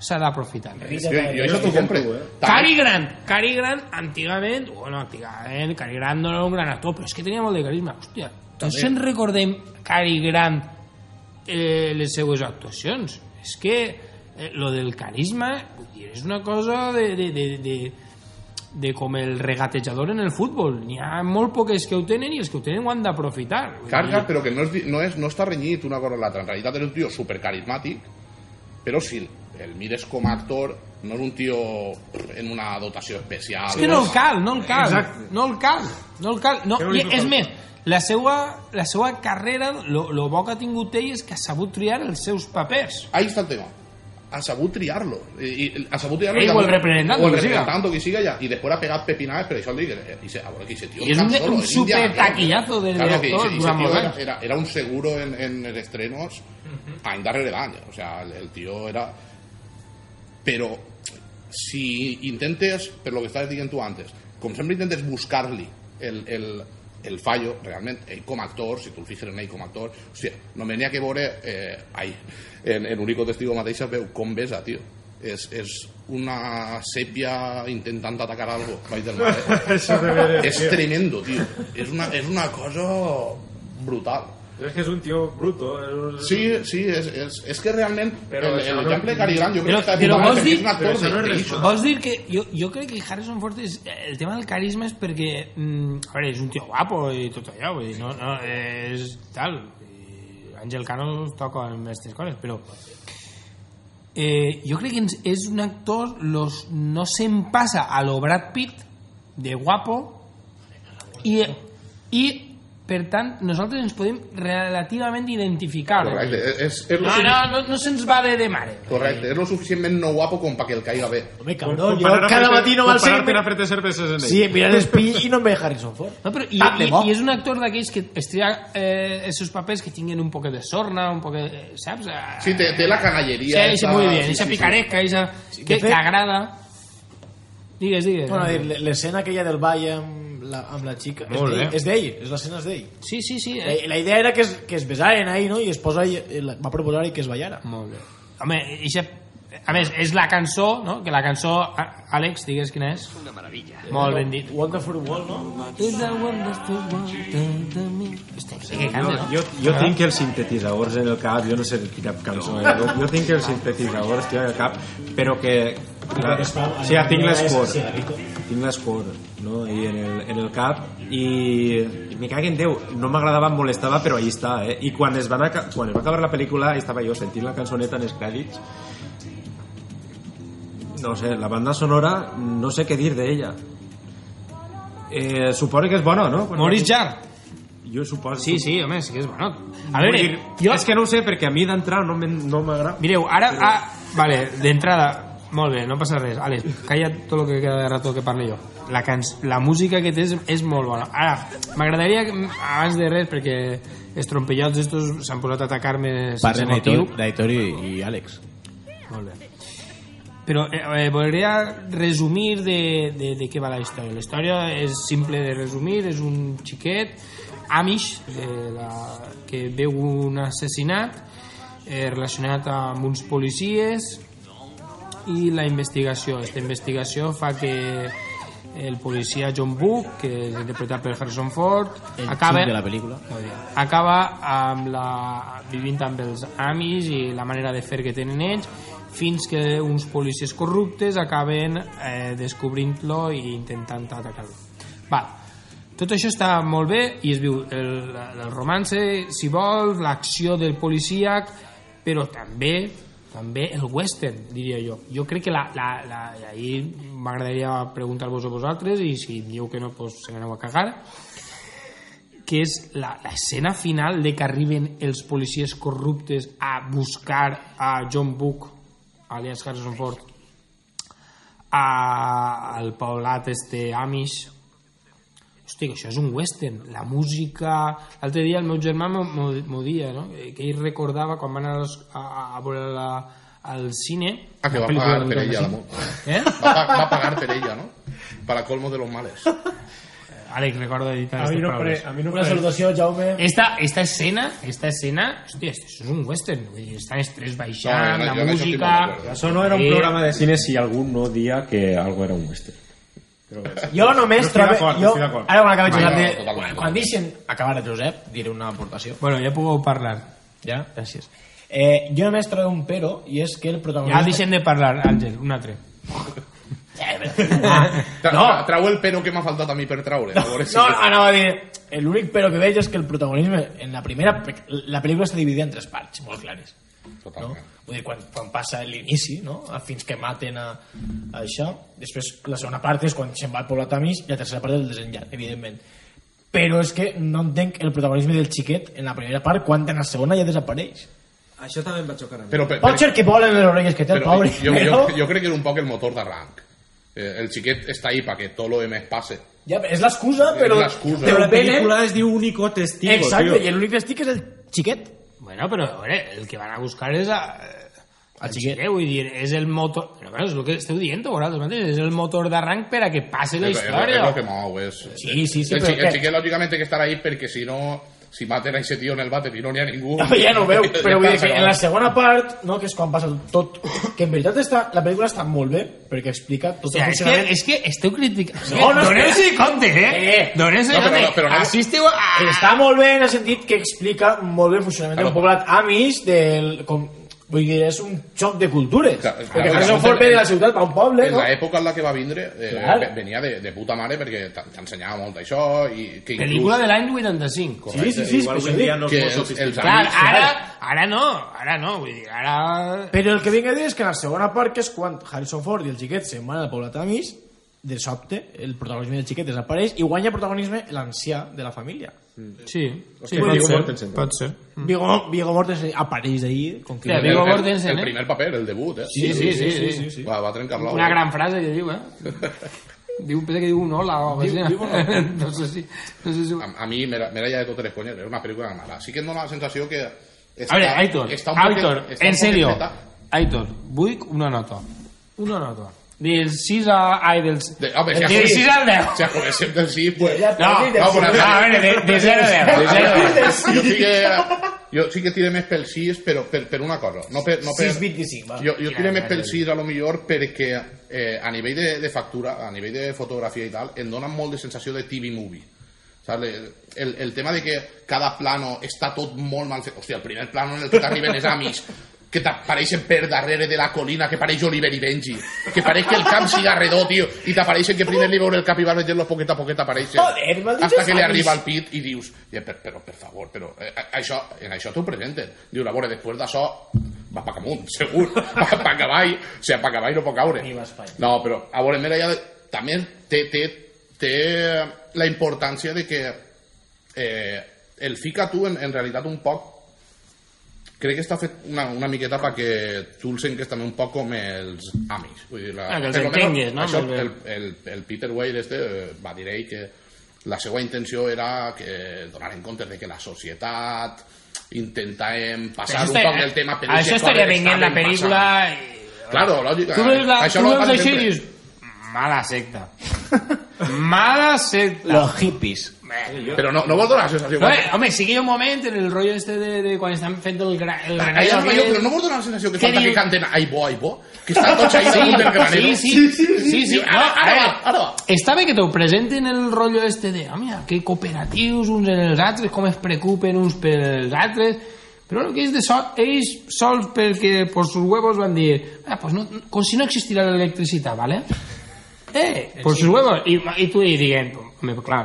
s'ha d'aprofitar. Jo, jo això t'ho compre. Tant- Cary Grant Cary Grant antigament bueno, antigament Cary Grant no era un gran actor però és que tenia molt de carisma. Hòstia, tots se'n recordem Cary Grant eh, les seues actuacions. És que eh, lo del carisma vull dir, és una cosa de, de, de, de, de com el regatejador en el futbol. N'hi ha molt poques que ho tenen i els que ho tenen ho han d'aprofitar. Carga, dir, però que no, és, no, és, no està renyit una cosa amb l'altra. En realitat és un tio supercarismàtic, però si el mires com a actor, no és un tio en una dotació especial. És que no el cal, no el cal. Exacte. No el cal, no el cal. No, i, és més, la seva, la seva carrera, lo, lo bo que ha tingut ell és que ha sabut triar els seus papers. Ahí está el tema. Ha sabut triar-lo. I, i, ha sabut triar-lo. Ell i o el representant, O el que siga. representant, que siga ja. I després ha pegat pepinades, per això el dic. eh, dice, a veure, que ese I és un- solo, un es Indiana Jones. supertaquillazo de Claro, que director ese- ese durant tío molts era, anys. era, era un seguro en, en els estrenos any darrere d'any. O sea, el, el tío era... Però si intentes, per lo que estaves dient tu antes, com sempre intentes buscar-li el, el, el fallo, realment, ell com a actor, si tu el fixes en ell com a actor, hòstia, només n'hi ha que veure, eh, ai, en, en Único Testigo mateixa veu com besa, tio. És, és una sèpia intentant atacar algo, eh? És tremendo, tio. És una, és una cosa brutal. És que és un tio bruto. Sí, sí, és, és, és que realment Però el, això no- de Cary Grant crec Però- que dir- és un actor no de- d'això. Vols dir que jo, jo crec que Harrison Ford és, el tema del carisma és perquè mm, a veure, és un tio guapo i tot allò vull dir, no, no, és tal i Àngel Cano es toca amb aquestes coses però eh, jo crec que és un actor los, no se'n passa a lo Brad Pitt de guapo i, i per tant nosaltres ens podem relativament identificar Correcte, és, és, lo no, no, no, no se'ns va de, de mare Correcte, és lo suficientment no guapo com perquè el caiga bé. Home, cabrón, jo cada matí no me'l sé. comparar-te a fer-te cerveses en ell. Sí, mirar l'espill i no em ve Harrison Ford. No, però i, i, i és un actor d'aquells que es tria eh, els seus papers que tinguin un poc de sorna, un poc de... Saps? Eh, Sí, té, té la Sí, canalleria. sí, esa- muy bien, sí, esa sí, sí. picaresca, esa que, de fet- que agrada. Digues, digues. Bueno, l'escena aquella del ball amb la, amb la xica... és Molt d'ell, bé. És d'ell, és l'escena és d'ell. Sí, sí, sí. La, Eh? la idea era que es, que es besaren ahí, no? I es posa ahí, eh, la- va proposar que es ballara. Molt bé. Home, ixa, a més, és la cançó, no? Que la cançó, Àlex, digues quina és. Una meravella. Molt ben dit. Wonderful World, no? Hòstia, sí que canta, no? jo, jo tinc els sintetitzadors en el cap, jo no sé quina cançó és, jo, jo tinc els sintetitzadors tio, al cap, però que... La, sí, ja tinc l'escor, tinc l'escor, no? I en el, en el cap, i, i me caguen Déu, no m'agradava, em molestava, però ahí està, eh? I quan es, van aca quan es va acabar la pel·lícula, estava jo sentint la cançoneta en els crèdits, no sé, la banda sonora, no sé què dir d'ella. Eh, suposo que és bona, no? Maurice Jarre. Jo suposo... Sí, sí, home, sí que és bueno. A veure, dir, jo... És que no ho sé, perquè a mi d'entrar no m'en- no m'agrada. Mireu, ara... Ah, vale, d'entrada, molt bé, no passa res. Àlex, calla tot el que queda de rato que parle jo. La, canç la música que té és, és molt bona. Ara, m'agradaria, abans de res, perquè els trompellots estos s'han posat a atacar-me sense Parlen motiu. d'Aitor i, i Àlex. Molt bé. Però eh, eh, voldria resumir de, de, de què va la història. La història és simple de resumir, és un xiquet Amish de la, que veu un assassinat eh, relacionat amb uns policies i la investigació. Aquesta investigació fa que el policia John Book, que és interpretat per Harrison Ford, El acaba, de la pel·lícula. acaba amb la, vivint amb els amis i la manera de fer que tenen ells fins que uns policies corruptes acaben eh, descobrint-lo i intentant atacar-lo. Va, tot això està molt bé i es viu el, el romance, si vol, l'acció del policíac, però també també el western, diria jo. Jo crec que la... la, la ahir m'agradaria preguntar-vos a vosaltres i si dieu que no, doncs se n'aneu a cagar que és l'escena final de que arriben els policies corruptes a buscar a John Book, alias Harrison Ford, a, al poblat este Amish. Hosti, això és un western. La música... L'altre dia el meu germà m'ho- dia, no? Eh, Que ell recordava quan van a, les, a, a veure la, al cine... Ah, que va pagar per ella, 95. l'amor. Eh? Va, va pagar per ella, no? Para colmo de los males. Àlex, recorda editar A mi no, pre, a mi no Una salutació, Jaume. Esta, esta escena, esta escena, hòstia, esto és un western, vull dir, estan els tres baixant, No, no, la això música... Això no era un Eh, programa de cine si algú no dia que algo era un western. Però, Jo només No trobo... Jo, ara quan acabi No, Josep, no, totalment. quan deixen acabar a Josep, diré una aportació. Bueno, ja pugueu parlar. Ja? Gràcies. Eh, jo només trobo un pero, i és que el Ja protagonista... deixem de parlar, Àngel, un altre. Tra No. tra trau el pero que m'ha faltat a mi per traure. A veure si... No, anava a dir... L'únic pero que veig és que el protagonisme en la primera... La pel·lícula està dividida en tres parts, molt clares. No? Totalment. Vull dir, quan, quan passa l'inici, no? fins que maten a, a això. Després, la segona part és quan se'n va al poblat Amis i la tercera part és el desenllaç, evidentment. Però és que no entenc el protagonisme del xiquet en la primera part quan en la segona ja desapareix. Això també em va xocar a mi. Però, per, Pot ser que volen les orelles que té el però pobre, jo, però... jo, jo crec que és un poc el motor d'arranc. Eh, el xiquet està ahí perquè tot lo demés passe. Ja, és l'excusa, però... És l'excusa. Però la pel·lícula es diu Único Testigo, Exacte, tio. i l'únic testic és el xiquet. Bueno, a veure, el que van a buscar és a, xiquet, vull dir, és el motor... Però bueno, és el que esteu dient vosaltres mateix, és el motor d'arranc per a que passi la És, és, és història. lo que mou. És, Sí, sí, sí, el, però el que- xiquet, lògicament, té que estar ahí perquè si no si maten a ese tío en el váter i no n'hi ha ningú... Ja, ja no ho veu, però vull dir que en la segona part, no, que és quan passa tot, que en veritat està, la pel·lícula està molt bé, perquè explica tot O sigui, el és, que, funcionament. és que esteu criticant... No, no, Doneu-se compte, eh? Eh. Doneu-se No, però compte. no, però no- Assisteu a... Està molt bé en el sentit que explica molt bé el funcionament Claro. del poblat Amish, del, com, vull dir, és un xoc de cultures. Claro, perquè claro, Harrison ve de la ciutat va a un poble, En no? l'època en la que va vindre eh, Clar. ve- venia de, de puta mare perquè t'ensenyava molt d'això i que inclús Pel·lícula de l'any 85. Sí, sí, sí, Igual això dia no és que molt els, els sofisticat. Clar, amics... ara, ara no, ara no, vull dir, ara... Però el que vinc a dir és que en la segona part, que és quan Harrison Ford i el xiquet se'n van al poblat Amish, de sobte, el protagonisme del xiquet desapareix i guanya protagonisme l'ancià de la família. Sí, sí, Hòstia, pot Viggo ser, Mortensen. pot ser. Viggo, Viggo Mortensen apareix ahí con Sí, el, Viggo el, Mortensen, el eh? primer paper, el debut, eh? Sí, sí, sí, sí, sí. Va, va trencar l'ou. Una gran frase que diu, eh? Diu, pensa que diu un hola o Diu-. No sé si... No sé si... A, a mi m'era ja de totes les conyes, era una pel·lícula mala. Sí que em dona la sensació que... Està, A veure, Aitor, Aitor, està en serio. Aitor, vull una nota. Una nota. Del 6 a... Ai, del... De- home, si del has- 6 al 10. O sea, comencem del sí, pues... Ja, No, però no, però- No, a veure, de, de 0 a 10. De 0 a 10. Jo sí que... Jo sí que tiré més pel 6, però per, per una cosa. No per, no per, 6.25, va. jo, jo tiré més pel mira, 6 a lo millor perquè eh, a nivell de, de factura, a nivell de fotografia i tal, em dona molt de sensació de TV movie. Saps? El, el tema de que cada plano està tot molt mal fet. Hòstia, el primer plano en el que t'arriben els amis que t'apareixen per darrere de la colina que pareix Oliver i Benji. Que pareix que el camp siga redó, tio i t'apareixen que primer li veure el cap i vas veient-los poquet a poquet apareixen Joder, hasta que li arriba al pit i dius ja, per, però per favor, però eh, això, en això t'ho presenten diu, a veure, després d'això va pa amunt, segur va pa cavall, o sigui, pa cavall no pot caure no, però a veure, mira, ja, també té, té, té la importància de que eh, el fica tu en, en realitat un poc crec que està fet una, una miqueta perquè tu el senques també un poc com els amics vull dir, la, Ah, que els menos, no? això, el, el, el Peter Weir este eh, va dir ell que la seva intenció era que donar en compte de que la societat intentàvem passar un poc del tema per Això estaria venint la pel·lícula... passant. Claro, lògica. Tu veus, la, Això tu veus això i dius... Mala secta. Mala secta. Los hippies. Bé, Però no, no vol donar la sensació... No, eh, home, sí que hi ha un moment en el rotllo este de, de quan estan fent el, gra, el granero ai, aquell- però no vol donar la sensació que falta diu? que canten ai bo, ai bo? Que estan tots ahí damunt del granero. Sí, sí, sí, sí, sí. No, Ara, a ara veure, va, ara va. Està bé que t'ho presenten el rotllo este de, home, que cooperatius uns en els altres, com es preocupen uns pels altres, però el que és de sol, ells sols perquè per sus huevos van dir, ah, pues no, com si no existirà l'electricitat, ¿vale? Eh, por sus huevos. I, i tu hi dient, home, clar,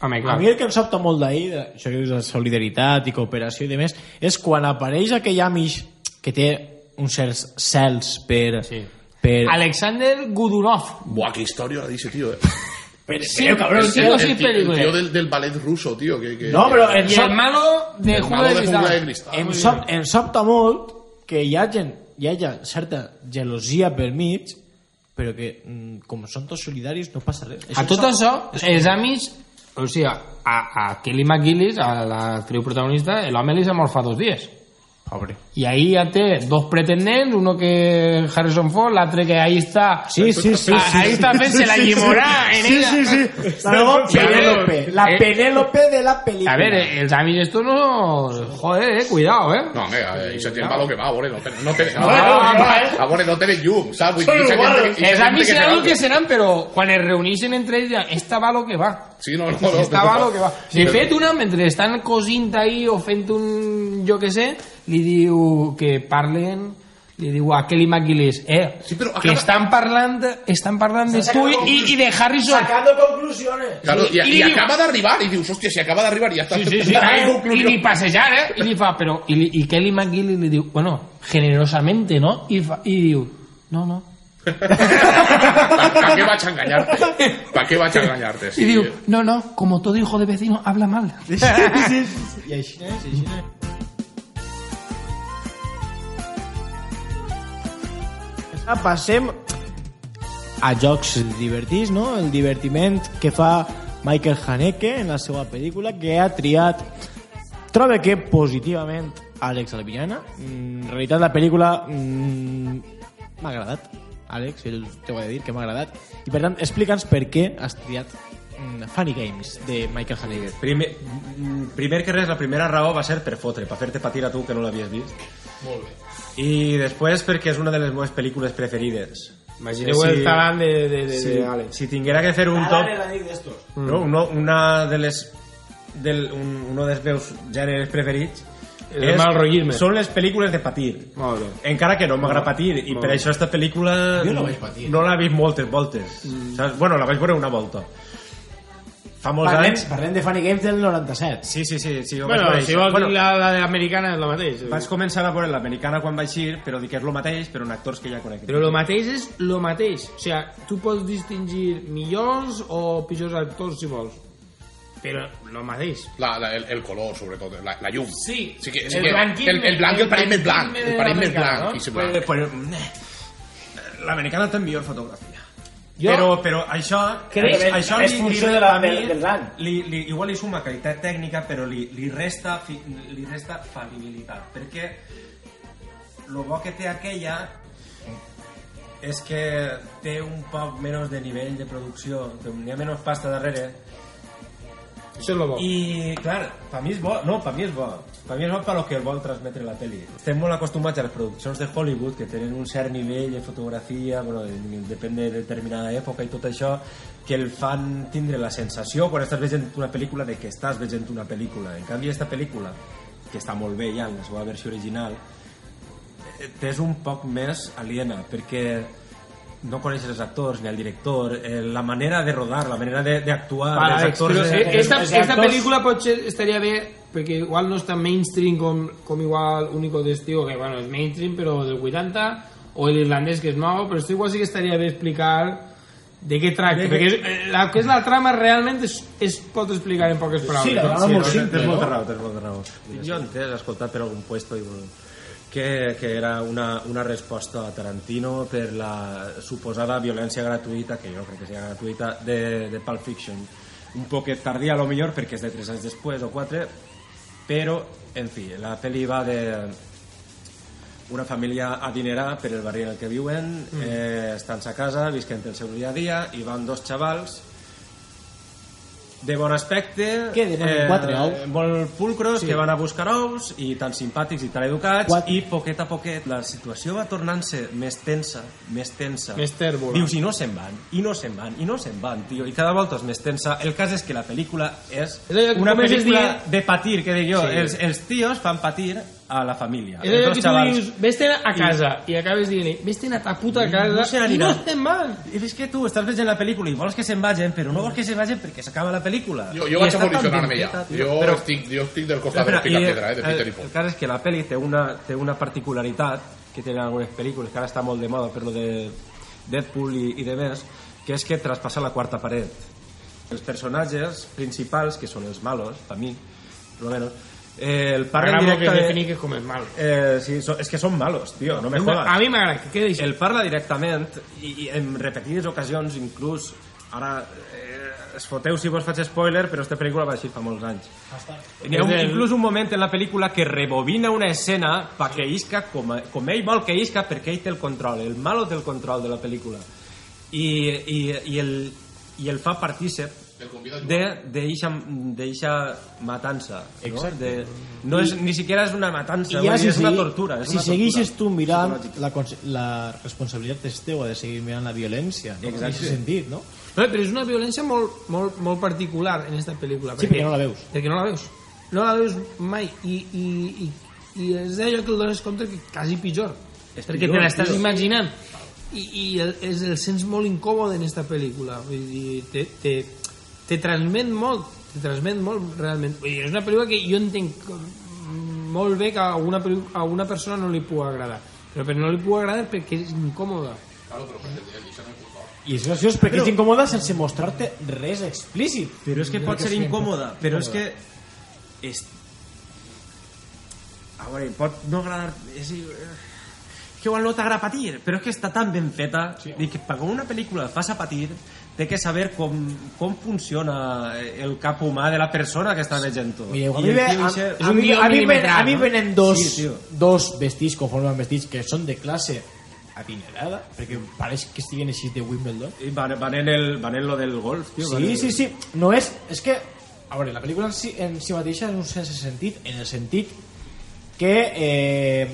home, A clar. mi el que em sobta molt d'ahir, de- això que dius de solidaritat i cooperació i demés, és quan apareix aquell Amish que té uns certs cels per... Sí. per Alexander Gudunov. Buah, qué historia dice, tío. eh. per Sí, pero, cabrón, sí, tío, el, sí, tío, el película. tío del, del ballet ruso, tío. Que, que, No, però en I el malo de El Jungla malo de de Cristal. Em, sob, em sobta molt que hi hagi, hi hagi certa gelosia per mig, però que mm, com són tots solidaris no passa res. A tot això, els amics, o sigui, a, a Kelly McGillis, a l'actriu protagonista, l'home li s'ha mort fa dos dies. Pobre. I ahí ja té dos pretendents, uno que Harrison Ford, l'altre que ahí està... Sí, sí, sí. Ah, sí, ahí està fent-se la llimorà en Sí, ella. sí, sí. La nueva Sí, a ver, Penélope. La eh, Penélope de la película. A ver, eh, els amics estos no... Joder, eh, cuidado, eh. No, mira, eh, això gent va lo que va, a veure, no, ten- no, ten, no, no, no, a veure, no tenen llum, saps? Vull dir, Són eixa gent- iguals. eixa Els gent amics té que seran fer el que algo. seran, però quan es reuneixen entre ells, ja, esta va lo que va. Sí, no, no, no. Esta va lo que va. De fet, una, mentre estan cosint ahí o fent un, jo que sé, li diu que parlen li diu a Kelly McGillis eh, Sí, però que acaba- estan parlant, estan parlant de tu i, i, i de Harrison Sacando conclusiones. Claro, Sí, y, y y digo- acaba de arribar y dius, hòstia, si acaba d'arribar i ja està. Sí, sí, sí, eh? conclusió. i ni passejar, eh? I li fa, però... I, li, i Kelly McGillis li diu, bueno, generosamente, ¿no? I, fa, i diu, no, no. ¿Para qué vas a engañarte? ¿Para qué vas a engañarte? I diu, no, no, como todo hijo de vecino, habla mal. Passem a jocs divertits, no? El divertiment que fa Michael Haneke en la seva pel·lícula, que ha triat... Trobe que positivament Àlex Albinyana. Mm, En realitat la pel·lícula mm, m'ha agradat. Àlex, el t'ho he de dir que m'ha agradat. I per tant, explica'ns per què has triat mm, Funny Games de Michael Haneke. Primer, mm, primer que res, la primera raó va ser per fotre, per fer-te patir a tu que no l'havies vist. Molt bé. I després perquè és una de les meves pel·lícules preferides. Imagineu Sí. el talent de, de, de, Si, de Alex. si tinguera que fer un top... D'estos. No, uno, una de les del, un, uno dels meus gèneres preferits El de mal rotllisme. són les pel·lícules de patir Molt bé. encara que no m'agrada patir i per això esta pel·lícula Jo no vaig patir. no l'he vist moltes voltes saps? bueno, la vaig veure una volta fa molts Parlem, anys parlem de Funny Games del 97. sí, sí, sí, sí jo Bueno, si això. vols bueno, dir la, la de l'americana és el mateix. vaig començar a veure l'americana quan vaig ir però dic que és el mateix però en actors que ja conec Però el mateix és el mateix. O sigui, tu pots distingir millors o pitjors actors si vols. Però el mateix. La, la, el, el color, sobretot, la, la llum. Sí, sí que, el sí que blanquisme- el, el blanc, el, el parell més blanc. El parell més blanc. no? i sí, Pues, blanc. pues, l'americana té millor fotografia Jo- però, però això, Crec- això és funció de la- mi, del- del blanc. li, li, igual li suma qualitat tècnica però li, li, resta, fi, li resta falibilitat perquè el bo que té aquella és que té un poc menys de nivell de producció n'hi ha menys pasta darrere Això és el bo. i, clar, per mi és bo. No, per mi és bo. Per mi és bo per lo que vol transmetre la pel·li. Estem molt acostumats a les produccions de Hollywood, que tenen un cert nivell de fotografia, bueno, depèn de determinada època i tot això, que el fan tindre la sensació, quan estàs veient una pel·lícula, de que estàs veient una pel·lícula. En canvi, aquesta pel·lícula, que està molt bé ja en la seva versió original, eh, t'és un poc més aliena, perquè no coneixes els actors ni el director, eh, la manera de rodar, la manera de- d'actuar Vale, dels Alex, actors... però, eh, esta, els esta actors- pel·lícula potser estaria bé perquè igual no és tan mainstream com, com igual Único Destino, que bueno, és mainstream però del 80, o l'irlandès que és nou, però esto igual sí que estaria bé explicar de què tracta, De perquè és, eh, la que és la trama realment es, es pot explicar en poques paraules. Sí, la trama és molt simple, Tens molta no? raó, tens molta raó. Jo entès, he escoltat per algun puesto i, que, que era una, una resposta a Tarantino per la suposada violència gratuïta, que jo crec que sigui gratuïta, de, de Pulp Fiction. Un poquet tardía a lo millor perquè és de 3 anys després o 4, però, en fi, la pel·li va de una família adinerada per el barri en el que viuen, mm. eh, estan a casa, visquent el seu dia a dia, i van dos xavals de bon aspecte Què, de bon- quatre ous? molt pulcros sí. que van a buscar ous i tan simpàtics i tan educats Quatre. i poquet a poquet la situació va tornant-se més tensa més tensa Més tèrbola. dius i no se'n van, i no se'n van, i no se'n van tio, i cada volta és més tensa el cas és que la pel·lícula és que una pel·lícula dient- de patir que dic jo, Sí. els, els tios fan patir a la família És els allò que tu xavals. dius, vés a casa, i, acabes dient vés a ta puta casa, No se i no se'n van. I és que tu estàs veient la pel·lícula i vols que se'n vagin, però no vols que se'n vagin perquè s'acaba la pel·lícula. Jo, jo I vaig ben ja. Jo, Però- estic, jo estic del costat Espera, de Pica i, Piedra, eh, de Peter el, i el Paul. cas és que la pel·li té una, té una particularitat que tenen algunes pel·lícules, que ara està molt de moda per lo de Deadpool i, i de més, que és que traspassa la quarta paret. Els personatges principals, que són els malos, per mi, per lo menos, eh, el parlen M'agrada molt que definir que com és mal. Eh, sí, so, és que són malos, tio, no me jodas. A mi m'agrada que quedi així. El parla directament i, i en repetides ocasions inclús ara eh, es foteu si vos faig spoiler però aquesta pel·lícula va així fa molts anys hi ha un, inclús un moment en la pel·lícula que rebobina una escena perquè isca com, com ell vol que isca perquè ell té el control el malo té el control de la pel·lícula i, i, i, el, i el fa partícip D'eixa d'eixa matança no? Exacte. De, no és, ni siquiera és una matança I ja si, és una tortura és si una segueixes tortura tu mirant la, la responsabilitat és teua de seguir mirant la violència no? en aquest sentit no? No, però és una violència molt, molt, molt particular en aquesta pel·lícula. Sí, perquè no la veus. Perquè no la veus. No la veus mai. I, i, i, i és d'allò que el dones compte que quasi pitjor. És perquè pitjor, te l'estàs imaginant i, i el, és el sents molt incòmode en esta pel·lícula vull dir, te, te, te transmet molt te transmet molt realment. Vull dir, és una pel·lícula que jo entenc molt bé que a una, a una persona no li pugui agradar. Però per no li pugui agradar perquè és incòmoda. I és graciós perquè és incòmode sense mostrar-te res explícit. Però és que pot ser incòmoda, però és que... És... A veure, pot no agradar... És... que igual no t'agrada patir, però és que està tan ben feta sí. que per quan una pel·lícula et fas a patir té que saber com, com funciona el cap humà de la persona que està veient-ho. Mireu, a mi, ve, a, a, mi, a, mi, ven- a mi venen dos, Sí, tio. dos vestits, conforme van vestits, que són de classe adinerada, perquè pareix que estiguen així de Wimbledon. I van, van, en el, van en lo del golf, tio. van Sí, sí, sí. No és... És que... A veure, la pel·lícula en si, en si mateixa és un sense sentit, en el sentit que eh,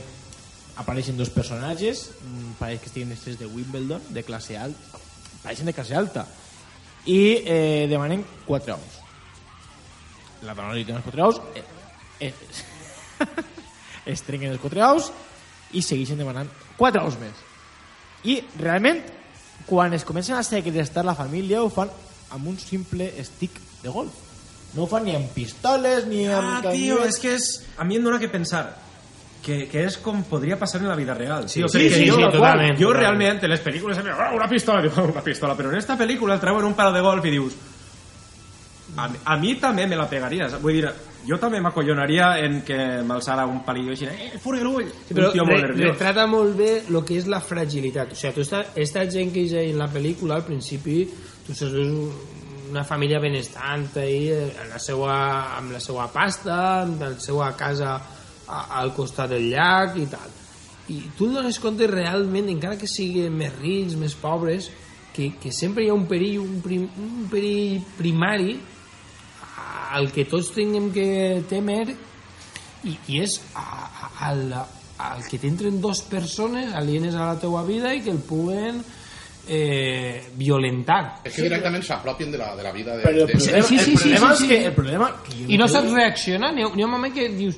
apareixen dos personatges, mm, pareix que estiguen estos de Wimbledon, de classe alta, pareixen de classe alta, i eh, demanen quatre ous. La dona li dona els quatre ous, eh, eh, es trenquen els quatre ous i segueixen demanant quatre ous més. I realment, quan es comencen a segrestar la família, ho fan amb un simple stick de golf. No ho fan ni amb pistoles, ni amb... Ah, tio, és que és... A mi em dona que pensar que, que és com podria passar en la vida real. Sí, Tio, sí, perquè sí, jo, sí, totalment, Jo totalment. realment, en les pel·lícules, "Ah, una pistola, una pistola, però en esta pel·lícula el treuen un palo de golf i dius... A, mi- a mi també me la pegaria. Vull dir, jo també m'acollonaria en que m'alçara un palillo així, eh, furguerull! Sí, però un tio molt re, nerviós. retrata molt bé el que és la fragilitat. O sigui, tu esta, esta gent que hi ha en la pel·lícula, al principi, tu saps, una família benestant ahí, eh, en la seva, amb la seva pasta, amb la seva casa a, al costat del llac i tal. I tu et dones compte realment, encara que siguin més rics, més pobres, que, que sempre hi ha un perill, un, prim, un perill primari al que tots tinguem que temer i, i és a- a- al, al que t'entren dos persones alienes a la teua vida i que el puguen eh, violentar És que directament s'apropien de la, de la vida de, Però el de, problema, Sí, sí, el sí, problema sí, és sí. que... El problema que jo i no saps reaccionar ha un moment que dius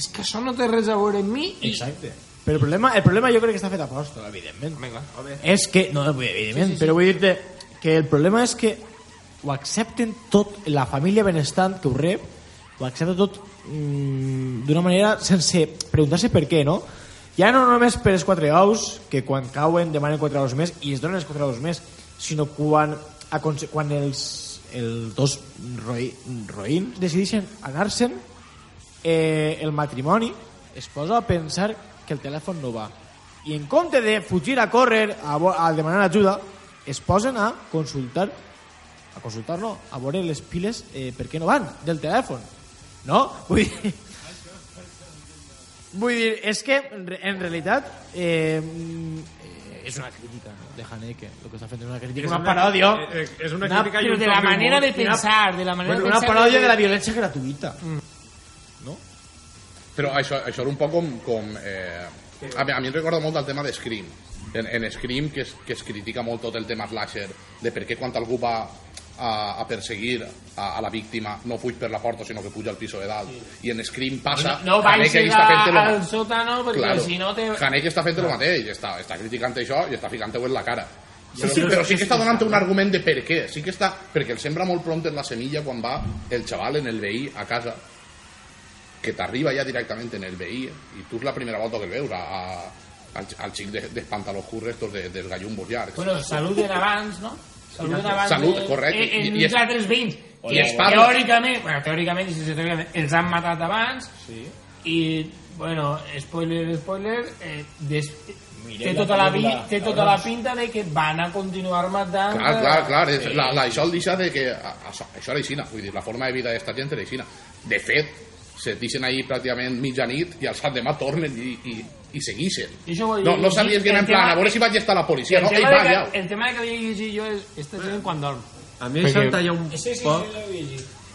és que això no té res a veure amb mi i... Exacte. Però el problema, el problema jo crec que està fet a posta, evidentment. Vinga. És que, no, evidentment, però vull dir-te que el problema és que ho accepten tot, la família benestant que ho rep, ho accepta tot mm, d'una manera sense preguntar-se per què, no? Ja no només per els quatre ous, que quan cauen demanen quatre ous més i es donen els quatre ous més, sinó quan, quan els, els dos roi, roïns decideixen anar-se'n, eh, el matrimoni es posa a pensar que el telèfon no va. I en compte de fugir a córrer, a, a demanar ajuda, es posen a consultar, a consultar no, a veure les piles eh, per què no van del telèfon. No? Vull dir... Vull dir, és que en re- en realitat eh, mm, és una crítica no? de Haneke, el que està fent és una crítica, una paròdia, Eh, eh, És una Una- crítica i però de la manera de una- pensar de la manera bueno, de una pensar paròdia de la violència gratuïta. No? Però això, això era un poc com... com eh, a, mi, a mi em recorda molt el tema de Scream. En, en Scream, que es, que es critica molt tot el tema slasher, de per què quan algú va a, a perseguir a, a la víctima no fuig per la porta, sinó que puja al piso de dalt. I en Scream passa... no, no vaig Haneke està fent lo- al sòtano perquè Claro. si no te... Haneke està fent el mateix, està, està criticant això i està ficant-ho en la cara. Però, sí, però sí que està donant un argument de per què. Sí que està... Perquè el sembra molt pront en la semilla quan va el xaval en el veí a casa que t'arriba ja directament en el veí i tu és la primera volta que el veus a, a, al, al xic de, pantalons curts estos de, dels gallumbos llargs. Bueno, saluden abans, no? Saluden abans Salut, de- correcte. En, I- en i és- altres veïns. I Que es parla- teòricament, bueno, teòricament, i sense teòricament, els han matat abans sí. i, bueno, spoiler, spoiler, eh, des, té, tota la, vi, té tota la pinta de que van a continuar matant... Clar, clar, clar. És, Sí. la, la, això el deixa de que... a- Això, això era aixina. Vull dir, la forma de vida d'esta gent era aixina. De fet, se deixen ahir pràcticament mitjanit i al demà tornen i, i, i seguixen. I això vol No, no sabies que el en plan, a veure si vaig estar la policia. el, No, Ei, tema va, de ja. que, el tema de que havia llegit jo és esta gent quan dorm. A mi em talla un Sí, sí, poc...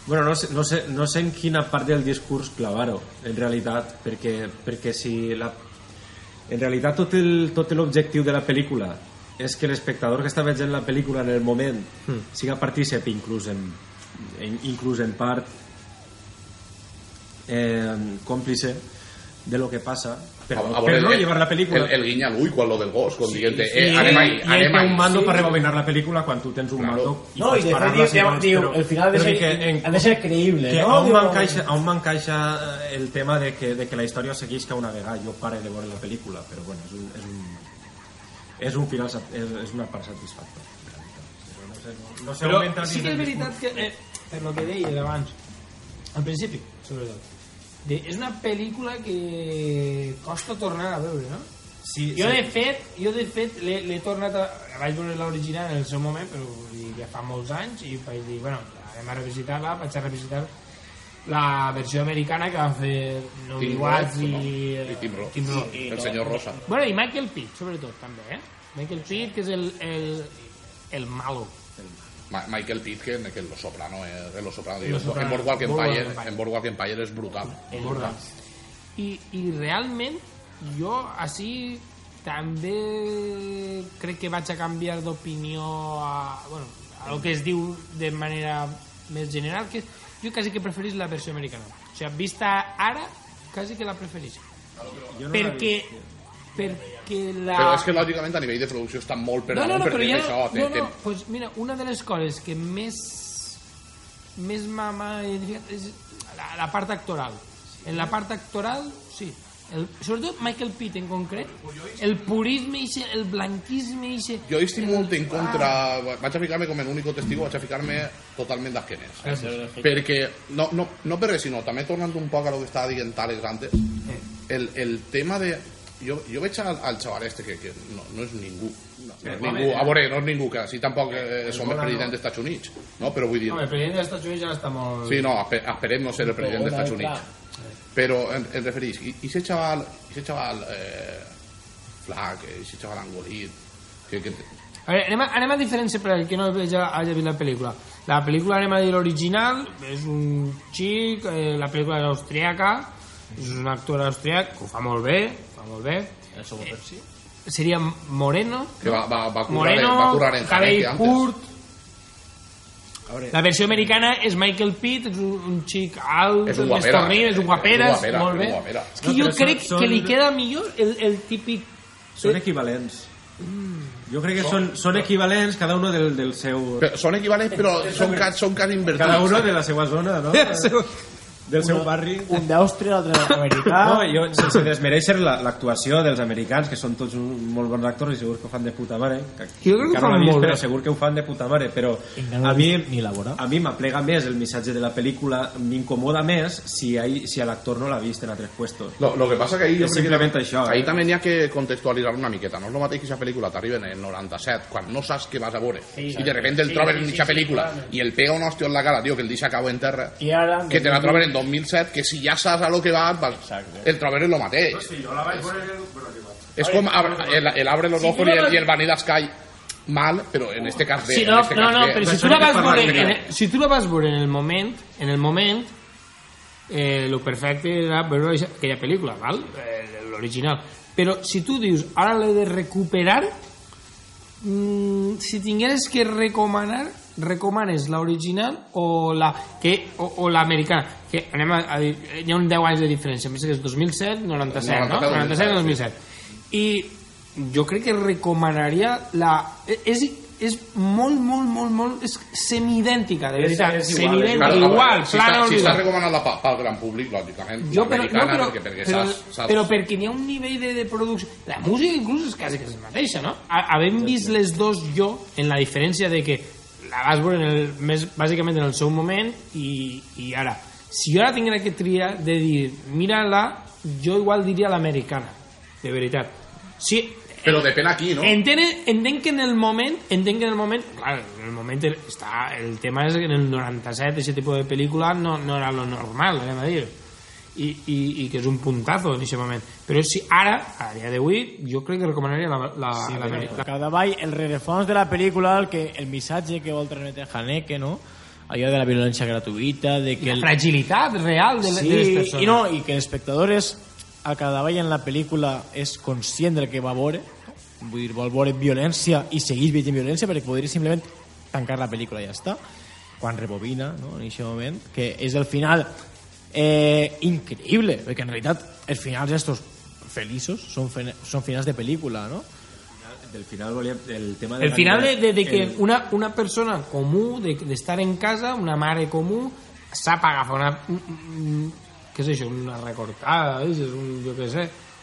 Bueno, no sé, no, sé, no sé en quina part del discurs clavar-ho, en realitat, perquè, perquè si la... En realitat tot l'objectiu de la pel·lícula és que l'espectador que està veient la pel·lícula en el moment Hmm. siga partícip inclús en, en, inclús en part eh, còmplice de lo que pasa, pero, A- a pero no el- llevar la película. El, el guinya l'ull quan lo del gos, com dient Sí, eh, anem ahí, i ell anem ahí. un mando Sí. per rebobinar la pel·lícula quan tu tens un Claro. mando No, pots i de fet diu, si diu, però- el final ha de ser, que en- ha de ser creïble, que no? on m'encaixa on m'encaixa eh, el tema de que, de que la història segueix una vegada jo pare de veure la pel·lícula però bueno, és un, és un, és un final és, és una part satisfactòria no sé, no, no sé Però sí que és veritat que, eh, per lo que deies abans, al principi, sobretot, de, és una pel·lícula que costa tornar a veure, no? Sí, Jo, sí. de fet, jo de fet l'he tornat a... Vaig veure l'original en el seu moment, però ja fa molts anys, i vaig dir, bueno, anem a revisitar-la, vaig a revisitar la versió americana que van fer Naomi Tim Watts i, no? I Tim Roth. Tim Roth. El senyor Rosa. Bueno, i Michael Pitt, sobretot, també, eh? Michael Pitt, que és el, el, el malo. Ma- Michael Pitt, que, Los Soprano, eh, en Los Soprano, En diu, Los Soprano. en Boardwalk Empire, en Boardwalk Empire és brutal. És brutal. I, I realment, jo així també crec que vaig a canviar d'opinió a, bueno, a lo que es diu de manera més general, que jo quasi que preferís la versió americana. O sigui, vista ara, quasi que la preferís. No perquè, l'he vist. Però perquè és la... que, lògicament, a nivell de producció està molt per No, no, no, però perquè ja... això... té- No, té- no, pues mira, una de les coses que més més m'ha identificat és la, la part actoral. En la part actoral, sí. El, sobretot Michael Pitt en concret, el purisme ixe, el blanquisme ixe... Jo estic molt en contra... Vaig a ficar-me com en únic testigo, vaig a ficar-me totalment d'esquenes. Perquè, no, no, no per res, sinó també tornant un poc a lo que estava dient Àlex antes, el, el tema de... Jo, jo veig al, al xaval este que, que no, no és ningú. No, és ningú. A veure, no és ningú, que així tampoc eh, som el president dels Estats Units. No? Però vull dir... No, el president dels Estats Units ja està molt... Sí, no, espe- esperem no ser el president dels Estats Units. Però em, em referís, i, i chaval, ese chaval eh, flac, ese chaval angolit, que, que, A veure, anem a, anem a diferència per al que no hagi, hagi vist la pel·lícula. La pel·lícula, anem a dir l'original, és un xic, eh, la pel·lícula és austríaca, és un actor austríac, que ho fa molt bé, molt bé. El seu Pepsi. Seria Moreno, que va, va, va, currar, Moreno, va currar en cabell Haneke antes. curt. La versió americana és Michael Pitt, és un, un xic alt, És un guapera. tornit, és un guaperes, És un guapera, molt és bé. guapera. És que No, jo però són- crec que són- li queda millor el, el típic... són equivalents jo crec que són, són equivalents cada uno del, del seu Però són equivalents, però són, són cas invertits. cada uno de la seva zona no? del seu barri Un d'Àustria, l'altre americà... no, jo, sense desmereixer la- l'actuació dels americans, que són tots un, molt bons actors i segur que ho fan de puta mare. Que, Jo crec que ho encara no fan l'he vist, molt però bé. segur que ho fan de puta mare. Però no a mi, ni la vora. a mi m'aplega més el missatge de la pel·lícula, m'incomoda més si, hay, si l'actor no l'ha vist en altres puestos. Lo, lo que passa que ahí És crec que simplement això, ahí eh? també n'hi ha que contextualitzar una miqueta. No és el mateix que aquesta pel·lícula t'arriba en el 97, quan no saps què vas a veure, i de repente el trobes en aquesta pel·lícula i el pega un hòstia en la cara, tio, que el deixa cau en terra, I ara... que te la troben en 2007, que si ja saps a lo que vas, vas el trobes és lo mateix. Sí, jo la vaig veure... Es com ab- el, el abre los ojos y no el, el Vanilla Sky mal, però en este cas bé. Sí, en no, este no, no, però si tu la vas veure, en, si tu la vas veure en el moment, en el moment, eh, lo perfecte era veure aquella pel·lícula, val? Eh, l'original. Però si tu dius, ara l'he de recuperar, mm, si tingueres que recomanar, recomanes l'original o la que o, o l'americana que anem a, a dir, hi ha un 10 anys de diferència em que és 2007, 97 no? 97, 97 2007 i jo crec que recomanaria la és, és molt, molt, molt, molt és semidèntica, de És- veritat és igual, semidèntica, a igual, veure, si, plana si està igual. recomanant la pel gran públic, lògicament, Jo, però, no, però, perquè, perquè però, saps, saps... però perquè n'hi ha un nivell de, de producció la música inclús és quasi que és la mateixa no? Ha- havent vist les dos jo en la diferència de que la vas veure en el, més, bàsicament en el seu moment i, i ara si jo ara tinguera que triar de dir mira-la, jo igual diria l'americana de veritat sí, Però depèn aquí, no? Entenc, entenc que en el moment, entenc que en el moment, clar, en el moment està, el tema és que en el 97 aquest tipus de pel·lícula no, no era lo normal, anem a dir. I, i, i que és un puntazo en aquest moment. Però si ara, a dia d'avui, jo crec que recomanaria la, la, sí, la, la, La Cadavall, el rerefons de la pel·lícula, el, que, el missatge que vol transmetre Haneke, no? Allò de la violència gratuïta, de que... la El... fragilitat real de, Sí, de les persones. i, no, i que l'espectador és a Cadavall en la pel·lícula és conscient del que va veure vull dir, vol veure violència i segueix veient violència perquè podria simplement tancar la pel·lícula i ja està quan rebobina no? en aquest moment que és el final eh, increïble, perquè en realitat els finals estos feliços són, són finals de pel·lícula, no? Del final volia... El tema de El final de, de, de que el- una, una persona comú, de- d'estar en casa, una mare comú, sap agafar una... un- un- Què és això? Una recortada, és un, jo què sé,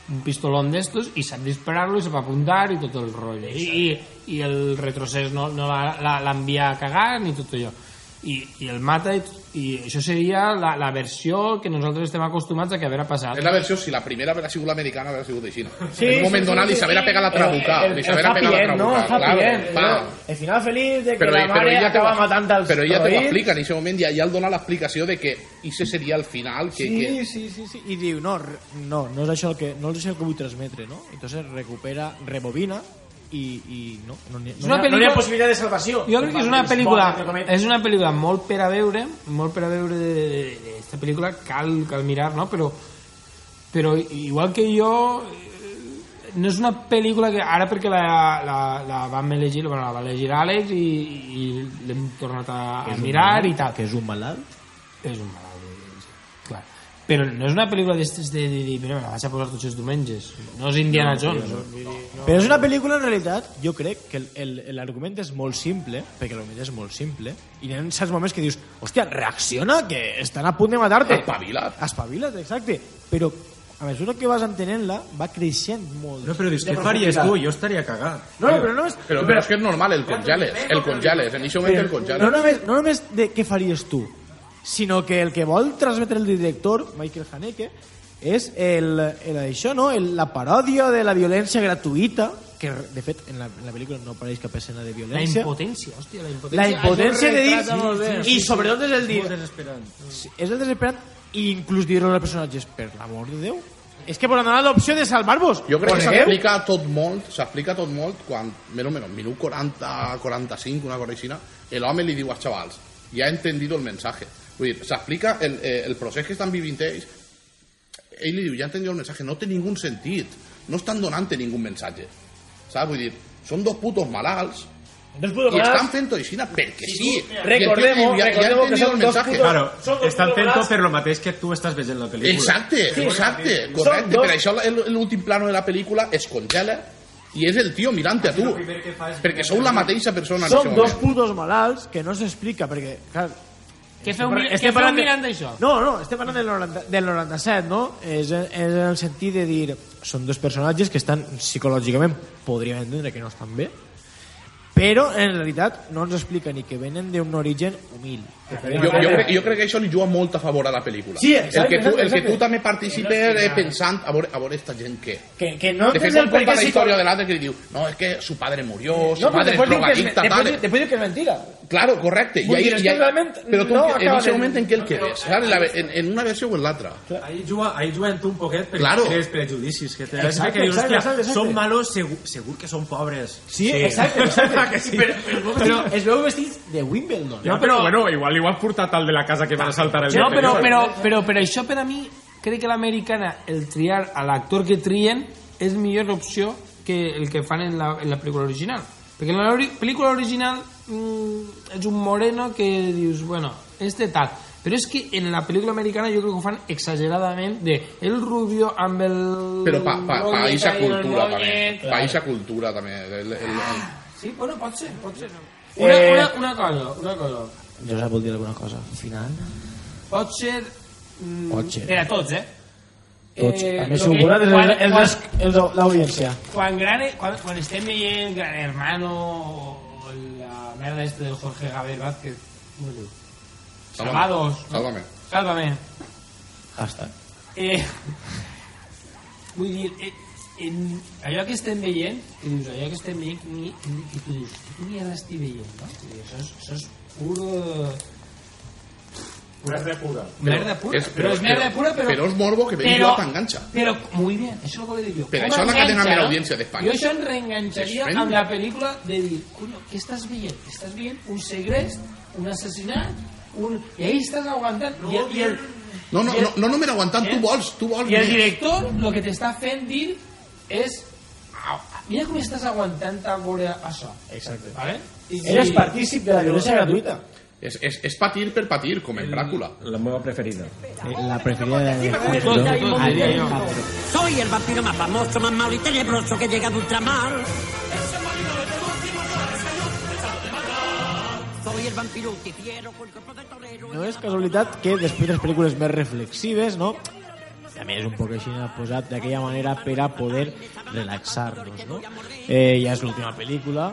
un pistolón d'estos i sap disparar-lo i sap apuntar i tot el rotllo. I, i, i el retrocés no, no l'envia a cagar ni tot allò. I, i el mata i, i això seria la, la versió que nosaltres estem acostumats a que haver passat. És la versió, si la primera haguera sigut l'americana, haguera sigut així. Sí, en un moment sí, donat sí, li sí, s'haguera sí. pegat la trabuca. El- el- Li pegat la trabuca. no? El end, va. El final feliç de que Però, la però mare ella te acaba matant els però ella te ho explica en aquest moment, ja, ja el dona l'explicació de que ese seria el final que, Sí, que, sí, sí, sí. I diu, no, no, no és això el que, no és això que vull transmetre, no? Entonces recupera, rebobina i, i no, no, n'hi- És no, una ha- no hi ha possibilitat de salvació. Jo crec que és una pel·lícula és una pel·lícula molt per a veure molt per a veure d'aquesta pel·lícula cal, cal mirar, no? Però, però igual que jo eh, no és una pel·lícula que ara perquè la, la, la vam elegir bueno, la va elegir Àlex i, i l'hem tornat a, a mirar i tal Que és un malalt. és un malalt. Però no és una pel·lícula d'estes de dir, de, mira, me la vaig a posar tots els diumenges no és Indiana Jones vull dir, no. Però és una pel·lícula, en realitat, jo crec que el- el- l'argument és molt simple, perquè l'argument és molt simple, i hi ha certs moments que dius, hòstia, reacciona, que estan a punt de matar-te. Espavila't. Espavila't, exacte. Però a mesura que vas entenent-la, va creixent molt. No, però dius, de què faries tu? Jo estaria cagat. No, no, però no és... Però, però és que és normal, el congeles, el congeles, en aquest moment el no congeles. només, no només de què faries tu, sinó que el que vol transmetre el director, Michael Haneke, és el, el això, no? El, la paròdia de la violència gratuïta, que de fet en la, en la pel·lícula no apareix cap escena de la violència. impotència, hòstia, la impotència La impotència de dir... retrata molt bé. I sobretot és el dir... Molt desesperant. Sí, És el desesperant i inclús dir-ho als personatges, per l'amor de Déu. És que volen donar l'opció de salvar-vos. Jo crec que s'explica tot molt, s'explica tot molt quan, més o menys, minut 40, 45, una cosa així, l'home li diu als xavals, ja he entendido el mensaje. Vull dir, s'explica el, eh, el procés que estan vivint ells, ell li diu, ja entendido el mensaje, no té ningú sentit, no estan donant-te ningú mensaje. Saps? Vull dir, són dos putos malalts, Dos putos i malalts. estan fent-ho així perquè sí. Recordemos- tio diu, ja, ja recordemos que entendido són el dos putos- Claro, estan malalts. per lo mateix que tu estàs veient la pel·lícula. Exacte, exacte, Són correcte. dos- Per això el- l'últim plano de la pel·lícula es congela i és el tio mirant-te a tu. que Perquè sou la mateixa persona Són dos putos malalts que no s'explica, perquè, clar... Què feu, mi- què feu mirant d'això? No, no, estem parlant del, 90, del 97, no? És, és en el sentit de dir... Són dos personatges que estan psicològicament, podríem entendre que no estan bé, però en realitat no ens explica ni que venen d'un origen humil. Jo, jo, crec, jo crec que això li juga molt a favor a la pel·lícula. Sí, exacte, el que tu, exacte, el que exacte. tu també participes eh, pensant a veure, a veure esta gent què. Que, que no De fet, quan la història de l'altre que li diu no, és que su padre murió, su No, però padre es después drogadicta, después, tal. diu- después diu que és mentira. Claro, correcte. Ahí, ahí, tu no en, en acaba aquest de- moment en què el quedes? En, la, en, en una versió o en l'altra. Ahí juga, ahí juguen tu un poquet perquè Claro. prejudicis que. Exacte, que dius, exacte, hòstia, exacte, exacte. són malos, segur, segur que són pobres. Sí, exacte, exacte. que sí. Però, però, però es veu vestits de Wimbledon. Ja, però, bueno, igual, igual portat al de la casa que van a saltar el No, dia però, però, però per això per a mi crec que l'americana el triar a l'actor que trien és millor opció que el que fan en la, en la pel·lícula original. Perquè en la ori pel·lícula original mm, és un moreno que dius bueno, este tal però és que en la pel·lícula americana jo crec que ho fan exageradament de el rubio amb el Però pa, pa, pa ahí, el cultura també. Pa eixa cultura també. El, el, el, sí, bueno, pot ser, pot ser. Una, Eh, una, una cosa, una cosa Josep vol dir alguna cosa final? pot ser mm, Pot ser. per a tots, eh Tots. Eh, a més, lo que- suposa quan- el, el, el, el, l'audiència. quan, gran, quan, quan estem veient Gran Hermano o la merda este del Jorge Gabriel Vázquez diu? Salvados no? Sálvame. Sálvame Hashtag. eh, vull dir eh, en allò que estem veient que dius, allò que estem veient que, ni, que tu dius, que mierda estic veient no? Això, és, això és puro Merda pura. merda pura és- però, és merda pura però, però és morbo que però, jugat t'enganxa. però muy bien, això és el que dic jo Per Com això la cadena enganxa, més no? audiència d'Espanya. jo això em reenganxaria És amb la pel·lícula de dir, coño, què estàs veient? estàs veient un segrest, un assassinat un... i ahí estàs aguantant i, el- i el, No, no, el- no, no només aguantant, tu vols, tu vols i el director el que t'està fent dir és "Au, mira com estàs aguantant a veure això Exacte. vale? I, Eres partícip de la violència gratuïta. És, és, és patir per patir, com en Dràcula. La meva preferida. La preferida de. Soy el vampiro más famoso, más malo y tenebroso que llega de ultramar. No és casualitat que després de les pel·lícules més reflexives, no? també és un poc així posat d'aquella manera per a poder relaxar-nos, no? Eh, ja és l'última pel·lícula,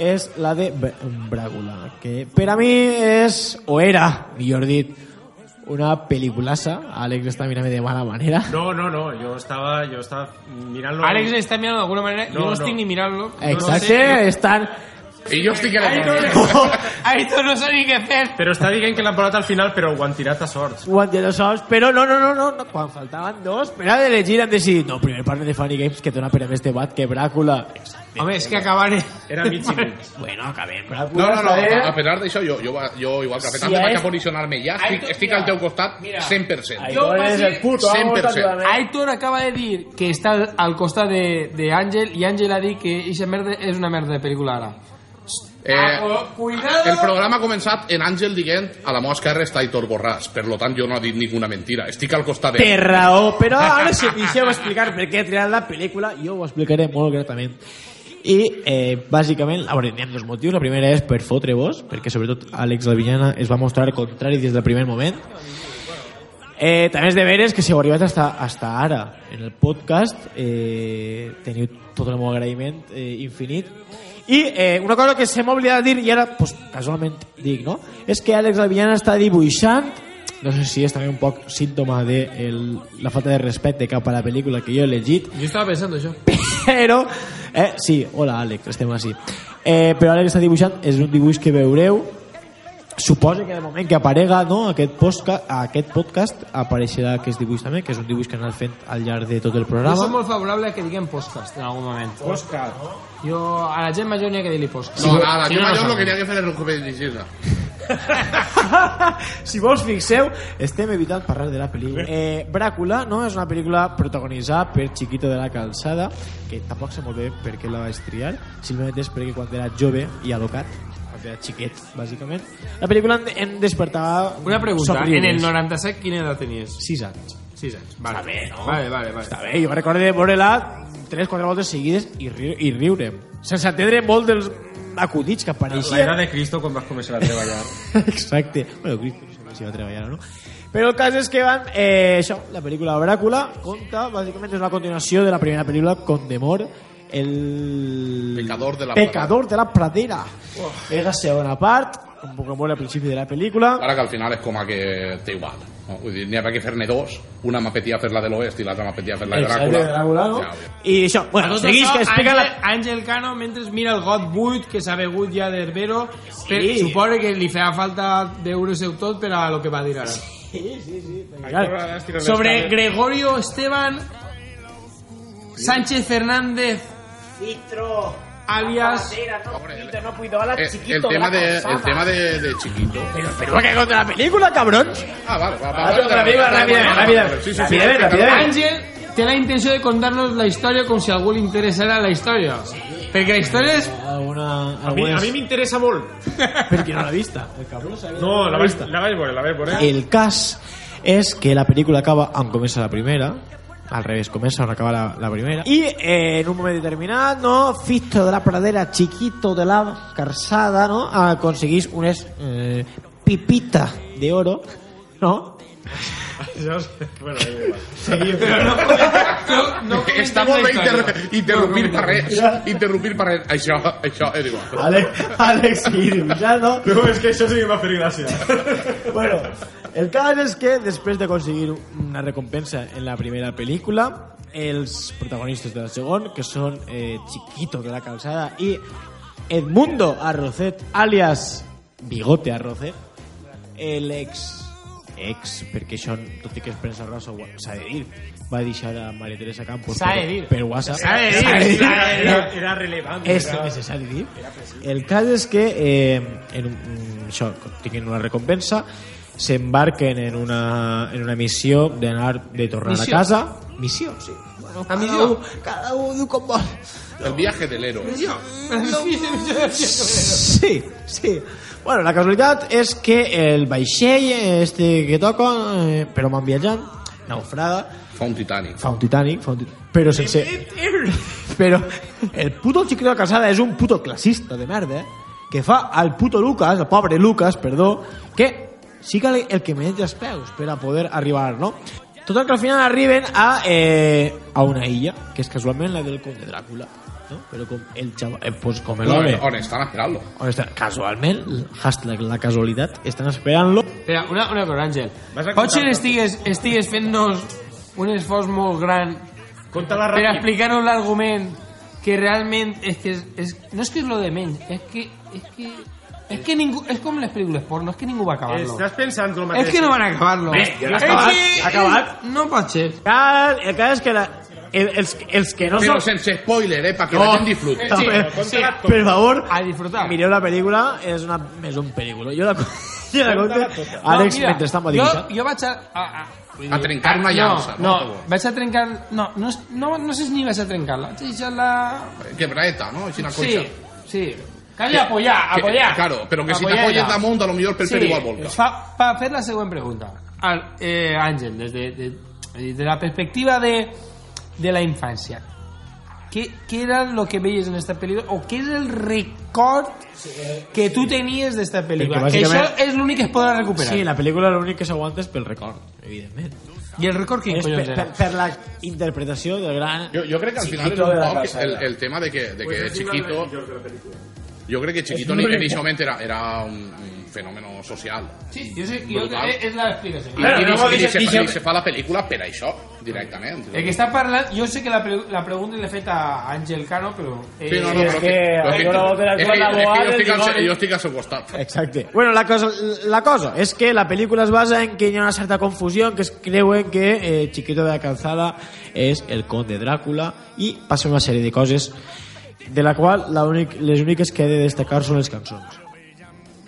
és la de B- Bràgula, que per a mi és, o era, millor dit, una pel·lículassa. Àlex està mirant de mala manera. No, no, no, jo estava, jo estava mirant-lo... Alex está mirando de alguna manera. yo No, no estoy ni mirando. Exacte, estan... I jo estic a Aitor no sé ni què fer. Però està dient que l'han posat al final, però ho han tirat a sorts. Guant de sols, però no, no, no, no, no. quan faltaven dos, per a d'elegir han decidit, no, primer parle de Funny Games que dona per a més debat que Bràcula. Home, és que acabaré... Era mig i mig. Bueno, acabem. No, Bràcula no, no, està bé. a pesar d'això, jo, jo, jo igual que a Si pesar de vaig a posicionar-me ja, estic, Aitor, estic al teu costat mira. 100%. Ahí Jo no vaig és el puto amo, 100%. tàcticament. Aitor acaba de dir que està al- costat de, de Àngel i Àngel ha dit que ixa merda és una merda de pel·lícula ara. Eh, Ah, cuidado. el programa ha començat en Àngel dient a la meva esquerra està Aitor Borràs, per lo tant jo no he dit ninguna mentira. Estic al costat de... Té raó, però ara si deixeu explicar per què he triat la pel·lícula, jo ho explicaré molt gratament. I, eh, bàsicament, a veure, hi ha dos motius. La primera és per fotre-vos, perquè sobretot Àlex Albinyana es va mostrar contrari des del primer moment. Eh, també és de veres que si heu arribat hasta, hasta ara en el podcast eh, teniu tot el meu agraïment eh, infinit i eh, una cosa que se m'ha oblidat de dir i ara pues, casualment dic no? és que Àlex Albinyana està dibuixant no sé si és també un poc símptoma de el, la falta de respecte cap a la pel·lícula que jo he llegit Jo estava pensant això. però eh, sí, hola Àlex, estem així eh, però Àlex està dibuixant és un dibuix que veureu suposa que de moment que aparega no, aquest, podcast, aquest podcast apareixerà aquest dibuix també, que és un dibuix que han anat fent al llarg de tot el Jo programa soc molt favorable a que diguem podcast en algun moment. Podcast. Jo, a la gent major n'hi ha que dir-li podcast. No, a la gent major lo que n'hi ha que fer és recuperar si vos fixeu, estem evitant parlar de la pel·lícula. Eh, Bràcula no és una pel·lícula protagonitzada per Chiquito de la Calçada, que tampoc sé molt bé per què la vaig triar, simplement és perquè quan era jove i alocat, quan era xiquet, bàsicament, la pel·lícula em, em despertava Una pregunta, en el somriures. 97 quina edat tenies? 6 anys. 6 anys. Vale. Està bé, no? Vale, vale, vale. Està bé, jo recordo de veure-la 3-4 voltes seguides i, ri i riure. Sense entendre molt dels acudits que L'era apareixien. de Cristo quan vas començar a treballar. Exacte. Bueno, Cristo no sé si va treballar o no. Però el cas és que van... Eh, això, la pel·lícula Bràcula conta, bàsicament, és la continuació de la primera pel·lícula Condemor, el... Pecador de la Pecador de la Pradera. És la segona part, un molt al principi de la pel·lícula. Ara que al final és com a que té igual. No? Vull dir, n'hi ha que fer-ne dos. Una m'apetia fer la de l'oest i l'altra m'apetia fer la de Dràcula. de Dràcula, no? Ja. I això, A bueno, tot seguís això, que explica Àngel, la... Àngel Cano, mentre mira el got buit que s'ha begut ja d'Herbero, Sí. suposa que li feia falta veure seu tot per a lo que va dir ara. Claro, Sobre Gregorio Esteban Sánchez Fernández Citro, alias la el tema, de la el tema de, de chiquito. Pero, pero ¿qué contra la película, cabrón? Ah, vale, va, va, Ah, va, otra película, rápida. Ángel té la intenció de contar-nos la història com si a algú li interessara la història. Perquè la història és... Alguna, A mi, a mi m'interessa molt. Perquè no l'ha vista. El cabrón No, que la vaig, la vaig veure, la vaig veure. El cas és que la pel·lícula acaba on comença la primera, al revés, comença on acaba la, la primera, i eh, en un moment determinat, no, Fisto de la Pradera, Chiquito de la Calçada, no, aconseguís unes eh, pipita de oro, no, bueno, no, no, no Està molt bé inter interrompir per res. Interrompir per res. Això, això és igual. Àlex, Àlex i dibuixant, no? No, és que això sí que m'ha fet gràcia. bueno, el cas és que després d'aconseguir una recompensa en la primera pel·lícula, els protagonistes de la segon, que són eh, Chiquito de la Calçada i Edmundo Arrocet, alias Bigote Arrocet, l'ex ex, perquè això, tot i que és premsa rosa, s'ha de dir, va deixar a Maria Teresa Campos S'ha de dir. per WhatsApp. S'ha de dir. Era, era relevant. És dir. El cas és que eh, en un, un- això, tinguin una recompensa, s'embarquen en una, en una missió d'anar de tornar Missió. a casa. Missió, sí. Bueno, cada, missió. un, cada un diu com vol. El viaje del héroe. Sí, sí. Bueno, la casualitat és que el vaixell este que toca, eh, però man viatjant, naufraga, Fa un Titanic. fa un Titanic, fa un Titanic, però sense... Però el puto Chiquito de Casada és un puto classista de merda, eh? que fa al puto Lucas, el pobre Lucas, perdó, que siga el que menja els peus per a poder arribar, no? Total que al final arriben a, eh, a una illa, que és casualment la del conde Dràcula, no? Però com el xaval, eh, pues com No, l'home, on estan esperant-lo. casualment, hashtag la casualitat, estan esperant-lo Espera, una, una cosa, Àngel. Contar- estigues, estigues fent-nos un esforç molt gran Conta-la per ràpid. explicar-nos l'argument que realment és que és, és, no és que és lo de menys, és que és que és que ningú, és com les pel·lícules porno, és que ningú va acabar-lo. Estàs pensant el mateix. És que no van acabar-lo. Bé, ja l'ha acabat, que- acabat. No pot ser. Clar, el cas és que la, el, els, els que no Però són... sense spoiler, eh, perquè No. la gent disfruti. Sí, per, sí. per favor, A disfrutar. mireu la pel·lícula, és una, és un pel·lícula. Jo la, jo la conto, Àlex, mira, mentre està jo, dibuixant. jo vaig a... a, a A trencar una llança, No, no? no, vaig a trencar... No, no, és- no, no sé si ni vaig a trencar-la. Vaig a deixar-la... Quebreta, no? Així una Sí, conxa. sí. Calla, apoyar, Que- apoyar. Claro, però que si t'apoyes damunt, a lo millor per Sí, igual volca. fa, pa fer la següent pregunta. Al, eh, Àngel, des de, de, de la perspectiva de, de la infància, ¿qué, ¿qué era lo que veías en esta película? ¿O qué es el record que tú tenías de esta película? Que això bàsicament- és l'únic que es podrà recuperar. Sí, la pel·lícula l'únic que s'aguanta és pel record, evidentment. I el record per, collons per, era? per la interpretació del gran... Jo, jo crec que al final és un poc el, el tema de que, de que Pues es una Chiquito... película. Jo crec que Chiquito en, ese moment era, era un, un fenómeno social. Sí, jo sé, jo, Brutal. és la explicació. I, i, no i, se, i se fa la pel·lícula per això, directament. El que està parlant, jo sé que la, pre la pregunta l'he fet a Àngel Cano, però... Eh, Sí, no, no, però que és que, que abogada jo, estic al, digo- se- jo estic al seu costat. Exacte. Bueno, la cosa, la cosa és que la pel·lícula es basa en que hi ha una certa confusió, que es creuen que eh, Chiquito de la Calzada és el conde Dràcula i passa una sèrie de coses de la qual la únic, les úniques que he de destacar són les cançons.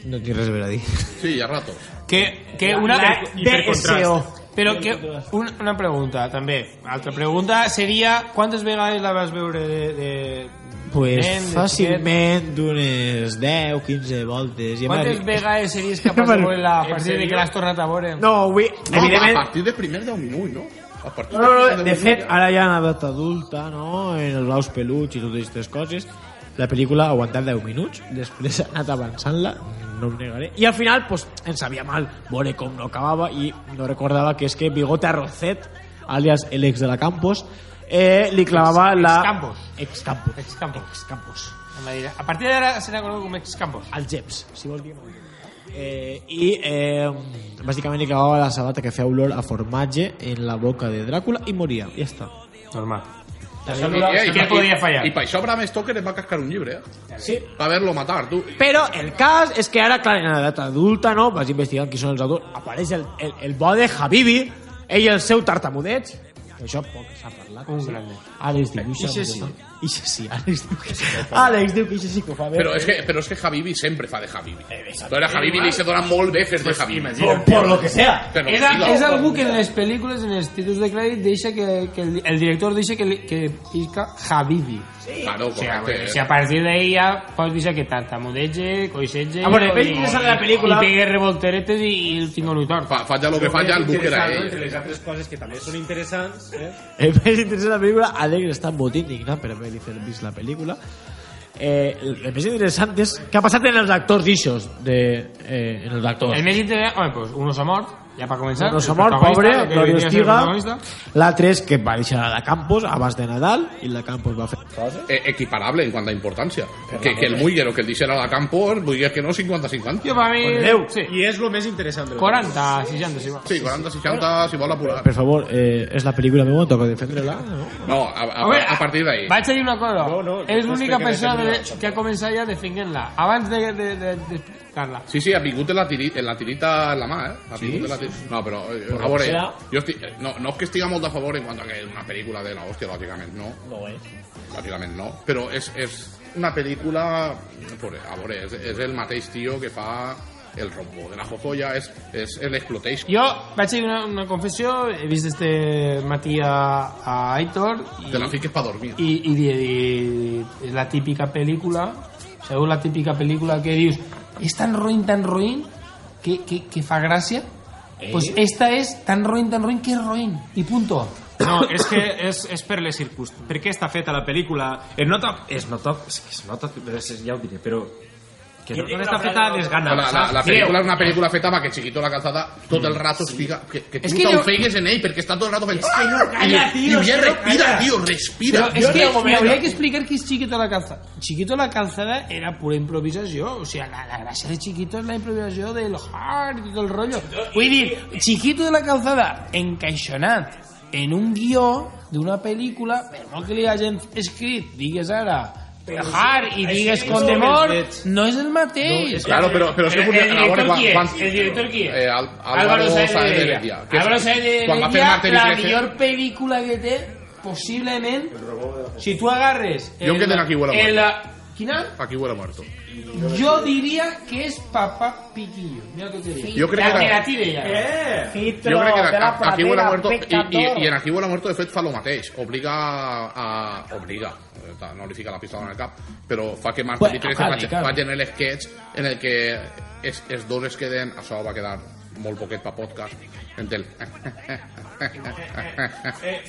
No tinc res a veure a dir. Sí, hi ha ratos. Que, que una... DSO. Però que una, una pregunta, també. Altra pregunta seria quantes vegades la vas veure de... de Pues nen, de fàcilment d'unes 10, 15 voltes. I Quantes vegades series capaç de veure-la a partir de que l'has tornat a veure? No, vull... No, a evidentment... partir del primer 10 minuts, no? No, no, no, de fet, ara hi ha una edat adulta, no?, en els blaus peluts i totes aquestes coses. La pel·lícula ha aguantat 10 minuts, després ha anat avançant-la, no ho negaré. I al final, pues, em sabia mal veure com no acabava i no recordava que és que Bigote Arrocet, alias el ex de la Campos, eh, li clavava la... Excampos. Excampos. Excampos. Excampos. A partir d'ara serà conegut com Excampos. Al Jeps, si vols dir eh, i eh, bàsicament li clavava la sabata que feia olor a formatge en la boca de Dràcula i moria, ja està. Normal. I, eh, i, Què i, podia fallar? I per això Bram Stoker es va cascar un llibre, eh? Sí. Va haver-lo matar, tu. Però el cas és que ara, clar, en edat adulta, no? Vas investigant qui són els autors, apareix el, el, el bo de Habibi, ell i el seu tartamudeig, que això poc s'ha parlat. Un sí. grande. Àlex dibuixa... Sí. molt bé. Ixe sí, Àlex diu que sí. Àlex diu que ixe sí que ho fa bé. Però és que, però és que Habibi sempre fa de Habibi. Però a Habibi li se dona molt bé fer de Habibi. Por, por lo que sea. Però És, sí, és no. algú que en les pel·lícules, en els títols de crèdit, deixa que, que el, el director deixa que, que pisca Habibi. Claro, O correcte. bueno, si a partir d'ahí ja pots deixar que tartamudege, coixege... Ah, bueno, i- interessant de la pel·lícula- I pegue revolteretes i, i el tingo un tort. Fa, falla el que falla el era no? ell. Entre les altres coses que també són interessants, eh? El més interessant de la pel·lícula, Àlex està molt indignat per haver vist la pel·lícula. Eh, el, més interessant és què ha passat en els actors ixos de, eh, en els actors. El més interessant... Home, pues, uno s'ha mort, ja per començar. No s'ha el mort, pobre, a ser el Estiga. L'altre és que va deixar a la Campos abans de Nadal i la Campos va fer coses. Eh, equiparable en quant a importància. Que, que el Muller o que el deixera a la Campos, vull dir que no 50-50. Jo, per mi... Déu. Sí. I és el més interessant de la 40, 60, si vol. Sí, 40-60, si vol apurar. Per favor, eh, és la pel·lícula meva, toca defendre-la, no? No, a, a, Home, a partir d'ahí. Vaig a dir una cosa. No, no, és no l'única persona que ha començat ja defendent-la. Abans de, de, de, de explicar-la. Sí, sí, ha vingut en la, tiri, en la tirita en la mà, eh? Ha vingut en la tirita. No, però, eh, a veure, serà? jo estic, no, no és que estiga molt a favor en quant a que és una pel·lícula de la hòstia, lògicament no. No és. Lògicament no. Però és, és una pel·lícula... A veure, és, és el mateix tio que fa el rombo de la jojoya, és, és l'exploitation. Jo vaig dir una, una confessió, he vist este matí a, a Aitor i, Te la fiques per dormir. i, i, i, i és la típica pel·lícula Sabeu la típica pel·lícula que dius és tan roïn, tan roïn que, que, que fa gràcia? Eh? Pues esta és tan roïn, tan roïn que és roïn. I punto. No, és que és, és per les circumstàncies. Per què està feta la pel·lícula? Es nota... Es nota... Es nota... Ja ho diré, però... Que no, no està feta a desgana. La, la, la pel·lícula és una pel·lícula feta perquè Chiquito la calzada tot el rato estiga... Que, que És tu que jo- t'ofegues en ell perquè està tot el rato fent... que no calla, I, tio, diu, és ja que no respira, calla". tio, respira. Es que me habría que explicar que es Chiquito la calzada. Chiquito la calzada era pura improvisación. O sea, la, la gracia de Chiquito es la improvisación del hard y todo el rollo. Vull dir, Chiquito de la calzada encaixonat en un guió d'una pel·lícula, per molt que li hagin escrit, digues ara, hard i digues con temor, no és el mateix. Claro, però, però és que el, el funciona- quan- quan- El director qui és? Eh, Al- Álvaro Sáenz de Heredia, Álvaro Sáenz de Heredia, la 13. millor pel·lícula que té, possiblement, si tu agarres... Jo Aquí huele a el, muerto. Quina? Aquí huele muerto. Jo diria que és Papá Piquillo. Mira el que te dic. Jo crec que la, era- la tira ja. Jo crec que a- Aquí huele muerto i, i, i en Aquí huele muerto de fet fa el mateix. Obliga a... Obliga. Eh, No li fica la pistola en el cap, però fa que Marte Bueno, 13 claro, faci, claro. faci en el sketch en el que es, els dos es queden... Això va quedar molt poquet pa podcast en el...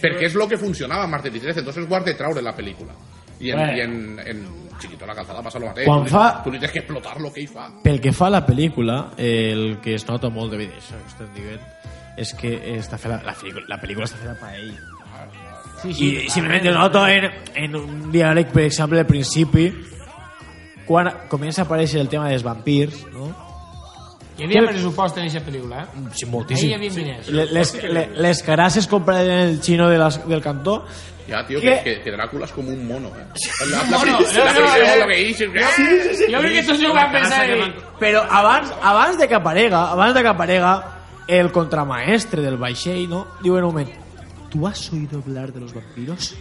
perquè és el que funcionava en Marte 13 entonces ho has de traure en la pel·lícula i en, Bueno. i en, en Chiquito la calzada passa el mateix Quan fa- tu li tens que explotar lo que ell fa Pel que fa a la pel·lícula, el que es nota molt de vídeo, això que estem dient, és que està feta, la, pel·lícula- la pel·lícula està feta per ell. Sí, I simplement ho noto en, en un diàleg, per exemple, al principi, quan comença a aparèixer el tema dels vampirs, no? Hi havia pressupost en aquesta pel·lícula, eh? Sí, Ahí moltíssim. hi havia diners. Le- Les, le- les carasses comprades en el xino de las, del cantó Ya, tío, que, que, que Drácula es como un mono, eh. La, mono, la, no, la, que Jo crec que tots ho van pensar i... Però abans, abans de que aparega, abans de que aparega el contramaestre del vaixell, no? Diu en un moment, ¿tú has oído hablar de los vampiros?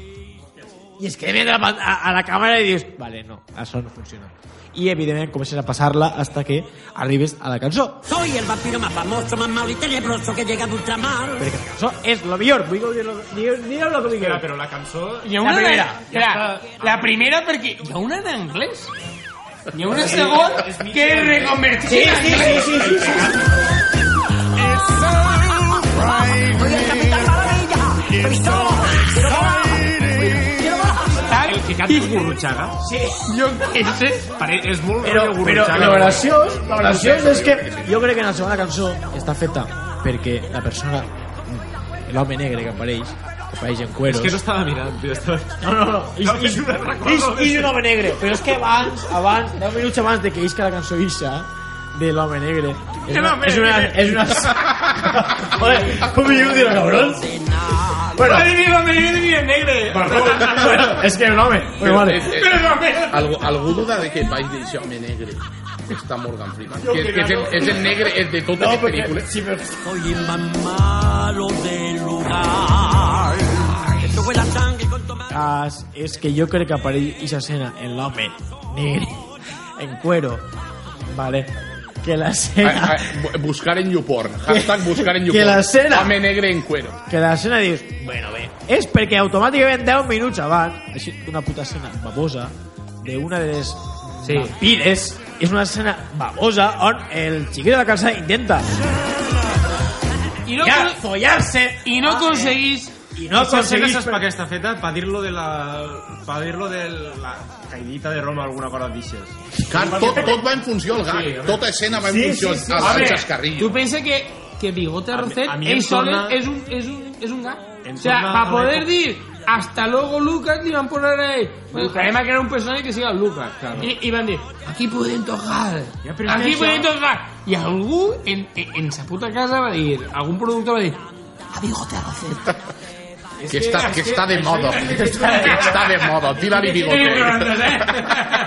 I es que a, la- a, a la càmera i dius, vale, no, això no funciona. I evidentment comences a passar-la hasta que arribes a la cançó. Soy el vampiro más famoso, más malo y tenebroso que llega de ultramar. Perquè la cançó és lo millor, vull dir lo que Espera, vull però la cançó... Hi ha una La primera. De, espera, la primera perquè hi ha una en anglès. Hi ha una segon que es reconvertida en anglès. sí, sí, sí. Tal, El que canta és Gurruchaga. jo què sé. Pare, és molt Però, rotllo però Gurruchaga. lo graciós, lo graciós és que jo crec que en la segona cançó està feta perquè la persona, l'home negre que apareix, que apareix en cueros... És que no estava mirant, tio. Estava... No, no, no. No recordo. és, és un home negre. Però és que abans, abans, 10 minuts abans de que isca la cançó Isha, de l'home negre, és una... És una, és una... Joder, com diu, cabrón? Bueno, l'home negre i el negre. bueno, és que un home. Vale. Eh, eh, Però l'home... algú, algú duda de que vaig dir home negre està Morgan Freeman que, que és, el, és el negre de totes les pel·lícules Sí, però... Soy el más malo del lugar. Esto fue la sangre con tomate. cas és que jo crec que apareix aquesta escena en l'home negre en cuero vale que la A, escena a, bu- buscar en YouPorn. Hashtag buscar en Que YouPorn. la escena- home negre en cuero. Que la escena dius bueno bé és perquè automàticament 10 minuts abans així una puta escena babosa d'una de les Sí. vampires és una escena babosa on el xiquet de la calçada intenta I no, ja follar-se. i no aconseguís... i no aconseguís per què està feta? Per dir-lo de la... Per dir-lo de la caidita de Roma alguna cosa d'aixes. Car, tot, tot va en funció al gag tota escena va en Sí, funció sí, sí. al, A veure, xascarrillo tu pensa que, que Bigote A mi- Rocet a mi em ell sol torna- és un, és un, és un gag. Em O sea, para a poder dir hasta luego Lucas, li van poner ahí. El problema que era un personaje que llama Lucas. Y, y van a decir, aquí pueden tocar. Ja, aquí això- tocar. I algú en, en, en sa puta casa va dir, algun productor va dir, a Bigote Rocet. que, està, que està de moda. que està de moda. tira-li bigote.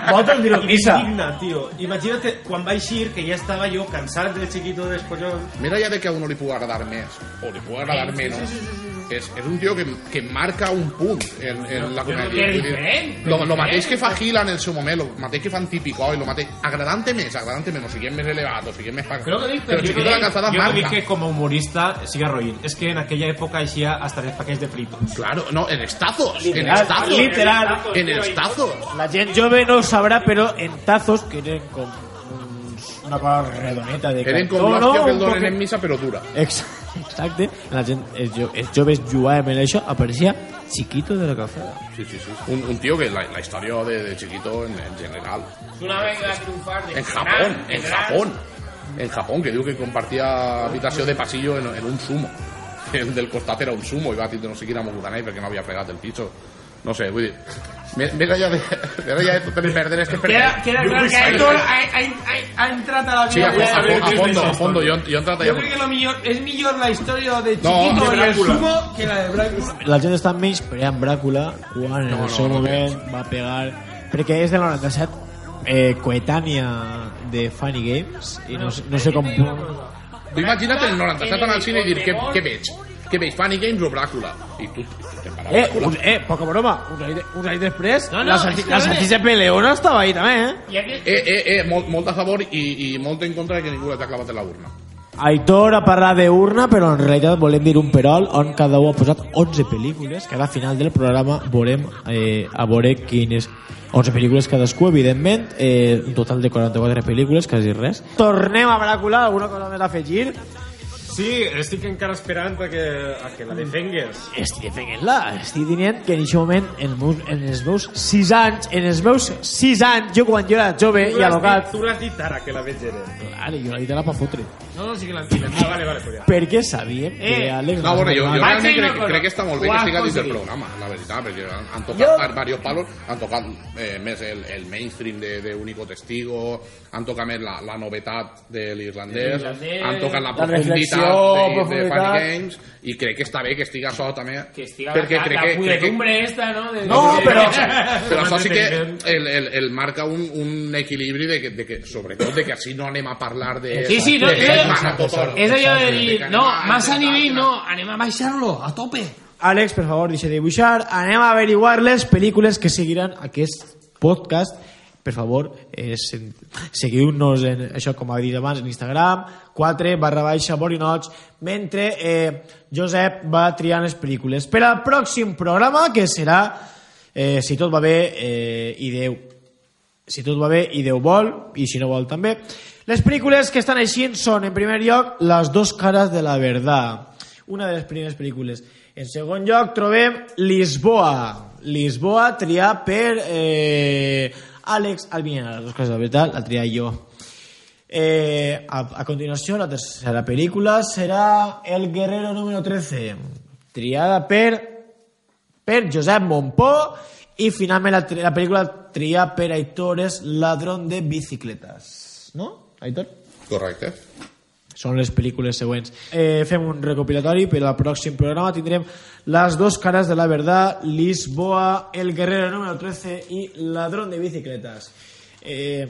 Voten dir-ho missa Indigna, tio. Imagina't quan va eixir que ja estava jo cansat del chiquito dels collons. mira ja de que a uno li pugui agradar més o li pugui agradar menys és, és un tio que, que marca un punt en, en la comèdia. dir, Lo, lo mateix que fa Gila en el seu moment, lo mateix que fan Típico, i lo mateix... Agradant-te més, agradant-te menys, o sigui, més elevat, o sigui, més... pa- Però que dic, Però Chiquito de la Calzada Jo no dic marca. que com a humorista siga roïn, és que en aquella època eixia hasta els paquets de fritos. Claro, no, en estazos, en Literal, estazos. literal. En estazos. La gent jove no ho sabrà, però en tazos, que eren com una cosa redoneta de Eren com no? que el donen en missa, però dura. Ex- Exacte. La gent, els, jo, els joves jugaven en això, apareixia Chiquito de la Calzada. Sí, sí, sí. Un, un tío que la, la historia de, de Chiquito en, en general. Es una venga a triunfar de En Japón, en Japón. En Japón, que diu que compartia habitació de pasillo en, en un sumo. El del costat era un sumo i va tindre no sé quina moguda perquè no havia plegat el pitxo. No sé, vull dir... Més, més allà de, més allà de per perdre este Queda, perdre. queda clar que Aitor ha, ha, ha, ha entrat a la Sí, vida a, fo- a, fo- a fondo, a fondo. Jo, jo he entrat Jo allà... crec que lo millor, és millor la història de No, Chiquito de i el. Sumo que la de Bràcula. La gent està menys preant Bràcula quan en No, el no, seu no moment va pegar... Perquè és del 97, eh, coetània de Funny Games, i no, no sé com... Tu imagina't el 97 anar al cine i dir què, què veig? Què veig? Funny Games o Bràcula? I tu, tu te'n vas a Eh, Bràcula. un, eh, poca broma, uns anys, de- uns anys després, No, no, la, salsi, és que la a salsitxa Peleona estava ahí també, eh? I aquest, Eh, eh, eh, molt, molt a favor i, i molt en contra de que ningú l'ha clavat en la urna. Aitor ha parlat d'urna, però en realitat volem dir un perol on cada un ha posat 11 pel·lícules, que ara al final del programa veurem eh, a veure quines 11 pel·lícules cadascú, evidentment, eh, un total de 44 pel·lícules, quasi res. Tornem a Bràcula, alguna cosa més a afegir? Sí, estic encara esperant a que, a que la defengues. Estic defendent-la, estic dient que en aquest moment, en, el meus, en els meus 6 anys, en els meus 6 anys, jo quan jo era jove i alocat, Tu l'has dit ara, que la veig era. Claro, jo la dit era pa fotre. no, no, sí que l'entenc. Ah, vale, vale, pues ja. Perquè sabíem que Eh, Àlex... No, bueno, jo, jo realment crec, crec que està molt bé que estigui dins del programa, la veritat, perquè han, han tocat Jo- diversos palos, han tocat eh, més el, el mainstream de, de Único Testigo, han tocat més la, la novetat de l'irlandès, han tocat la la profunditat de, de profunditat. Funny Games, i crec que està bé que estigui això també, Que estiga perquè la, crec la que... Crec que esta, no? De, No, de- però- però això sí que el, el, el marca un, un equilibri de que, de que, sobretot, de que així no anem a parlar de... Sí, sí, no, de és- allò de dir, no, massa nivell no, anem a baixar-lo, a tope. Àlex, per favor, deixa de dibuixar. Anem a averiguar les pel·lícules que seguiran aquest podcast. Per favor, eh, seguiu-nos en això, com ha dit abans, en Instagram, 4 barra baixa borinots, mentre eh, Josep va triant les pel·lícules. Per al pròxim programa, que serà, eh, si tot va bé, eh, i Déu si tot va bé i Déu vol, i si no vol també. Les pel·lícules que estan així són, en primer lloc, Les dos caras de la verdad. Una de les primeres pel·lícules. En segon lloc trobem Lisboa. Lisboa triat per eh, Àlex Albinyana. Les dos caras de verdad la triat jo. Eh, a, a la tercera pel·lícula serà El guerrero número 13, triada per per Josep Montpó i finalment la, la pel·lícula tria per Aitor és Ladrón de bicicletes no, Aitor? Correcte. Són les pel·lícules següents. Eh, fem un recopilatori, per al pròxim programa tindrem Las dos caras de la verdad, Lisboa, El guerrero número 13 i Ladrón de bicicletes. Eh,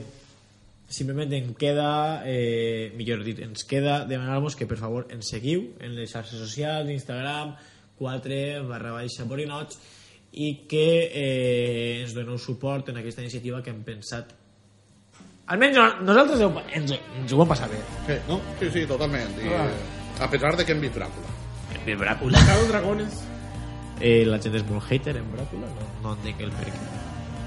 simplement em queda, eh, millor dit, ens queda demanar-vos que per favor ens seguiu en les xarxes socials, Instagram, 4 barra baixa borinots i que eh, ens doneu suport en aquesta iniciativa que hem pensat almenys no- nosaltres ho- ens, ens ho hem passat bé Sí, no? sí, sí, totalment. I, Ah. a pesar de que hem vist Bràcula. en Bràcula Cada dragones. eh, la gent és molt hater en Bràcula no, no entenc el per què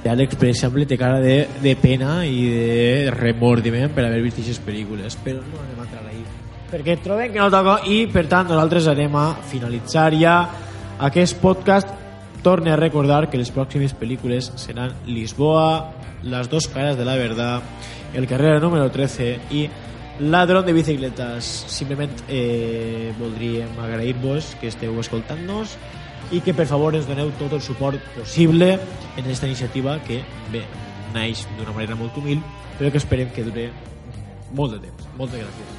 i Àlex, per exemple, té cara de, de pena i de remordiment per haver vist aquestes pel·lícules, però no anem a entrar ahí. Perquè trobem que no toca i, per tant, nosaltres anem a finalitzar ja aquest podcast. Torne a recordar que les pròximes pel·lícules seran Lisboa, Las dos caras de la verdad, El carrera número 13 i Ladrón de bicicletes. Simplement eh, voldríem agrair-vos que esteu escoltant-nos i que per favor ens doneu tot el suport possible en aquesta iniciativa que bé, naix d'una manera molt humil però que esperem que dure molt de temps. Moltes gràcies.